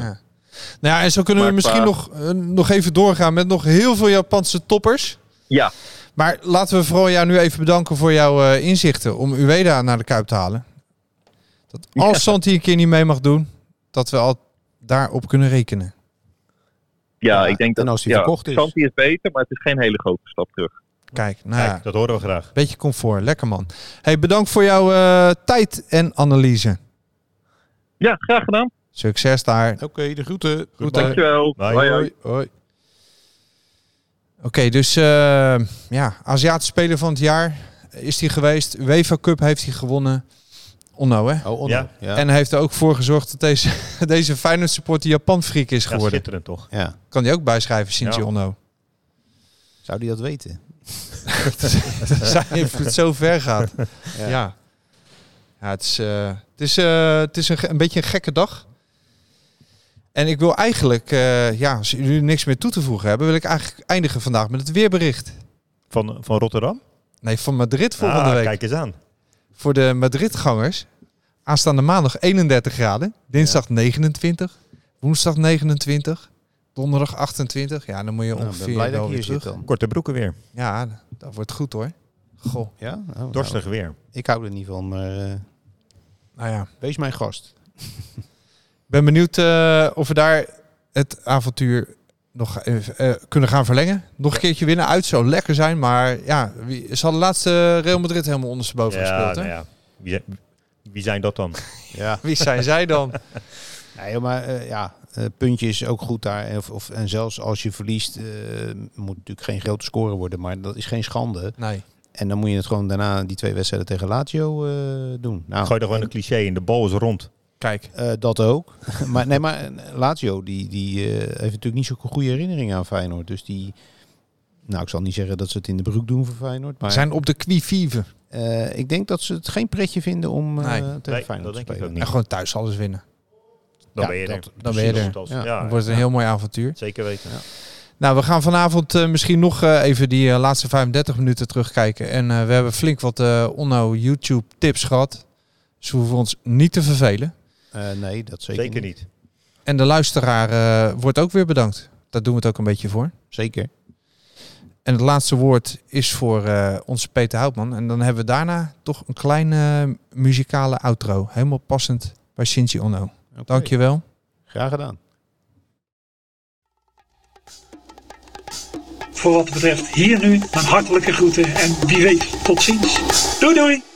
Nou ja, en zo kunnen we misschien qua- nog, eh, nog even doorgaan met nog heel veel Japanse toppers. Ja. Maar laten we vooral jou nu even bedanken voor jouw eh, inzichten om Ueda naar de Kuip te halen. Dat als Santi een keer niet mee mag doen, dat we al daarop kunnen rekenen. Ja, ik denk dat en als hij ja, verkocht is. Santi is beter, maar het is geen hele grote stap terug. Kijk, nou ja, Dat horen we graag. beetje comfort. Lekker man. Hey, bedankt voor jouw eh, tijd en analyse. Ja, graag gedaan. Succes daar. Oké, de groeten. Goed? Dankjewel. Bye. Hoi, hoi. Hoi. Oké, dus eh, ja, Aziatische Speler van het jaar is hij geweest. UEFA Cup heeft hij gewonnen. Onno, hè? Oh, Onno. Ja. Ja. En heeft er ook voor gezorgd dat deze, (laughs) deze Feyenoord supporter Japan freak is Ja, geworden. schitterend toch? ja. kan hij ook bijschrijven, Shinji Ja. Onno. Zou die dat weten? (laughs) Zijn invloed zo ver gaat. Ja. Ja. ja. het is, eh, het is, eh, het is een, een beetje een gekke dag. En ik wil eigenlijk, eh, ja, als jullie niks meer toe te voegen hebben, wil ik eigenlijk eindigen vandaag met het weerbericht. Van, van Rotterdam? Nee, van Madrid volgende Ah, week. Kijk eens aan. Voor de Madrid-gangers. Aanstaande maandag 31 graden. Dinsdag 29. Woensdag 29. Donderdag 28. Ja, dan moet je Nou, ongeveer ben blij dat wel weer terug. zit dan. Korte broeken weer. Ja, dat wordt goed hoor. Goh, Ja? Oh, nou, Dorstig weer. ik hou er niet van, maar eh, nou ja. wees mijn gast. (laughs) Ik ben benieuwd eh, of we daar het avontuur nog even, eh, kunnen gaan verlengen. Nog een keertje winnen uit zou lekker zijn. Maar ja, wie, ze hadden laatst eh, Real Madrid helemaal ondersteboven Ja, gespeeld. Hè? nou ja. Wie, wie zijn dat dan? (laughs) Ja. Wie zijn zij dan? (laughs) Nee, maar eh, ja, eh, puntje is ook goed daar. Of, of, en zelfs als je verliest, eh, moet natuurlijk geen grote score worden. Maar dat is geen schande. Nee. En dan moet je het gewoon daarna die twee wedstrijden tegen Lazio eh, doen. Nou, Gooi er gewoon een cliché in. De bal is rond. Kijk. eh, dat ook. (laughs) maar nee, maar Lazio die, die eh, heeft natuurlijk niet zo'n goede herinneringen aan Feyenoord. Dus die, nou ik zal niet zeggen dat ze het in de broek doen voor Feyenoord. Maar zijn op de qui-vive. eh, ik denk dat ze het geen pretje vinden om eh Nee. tegen Nee, Feyenoord dat te denk ik spelen. ook niet. En gewoon thuis alles winnen. Dan Ja, ben je er. dat- Dan ben je er. als- Ja. wordt een heel mooi avontuur. Zeker weten. Nou, we gaan vanavond eh, misschien nog eh, even die eh, laatste 35 minuten terugkijken. En eh, we hebben flink wat eh Onno YouTube tips gehad. Ze hoeven ons niet te vervelen. Eh, nee, dat zeker, Zeker niet. En de luisteraar eh, wordt ook weer bedankt. Daar doen we het ook een beetje voor. Zeker. En het laatste woord is voor eh, onze Peter Houtman. En dan hebben we daarna toch een kleine muzikale outro. Helemaal passend bij Shinji Onno. Oké. Dankjewel. Graag gedaan. Voor wat betreft hier nu mijn hartelijke groeten en wie weet tot ziens. Doei doei!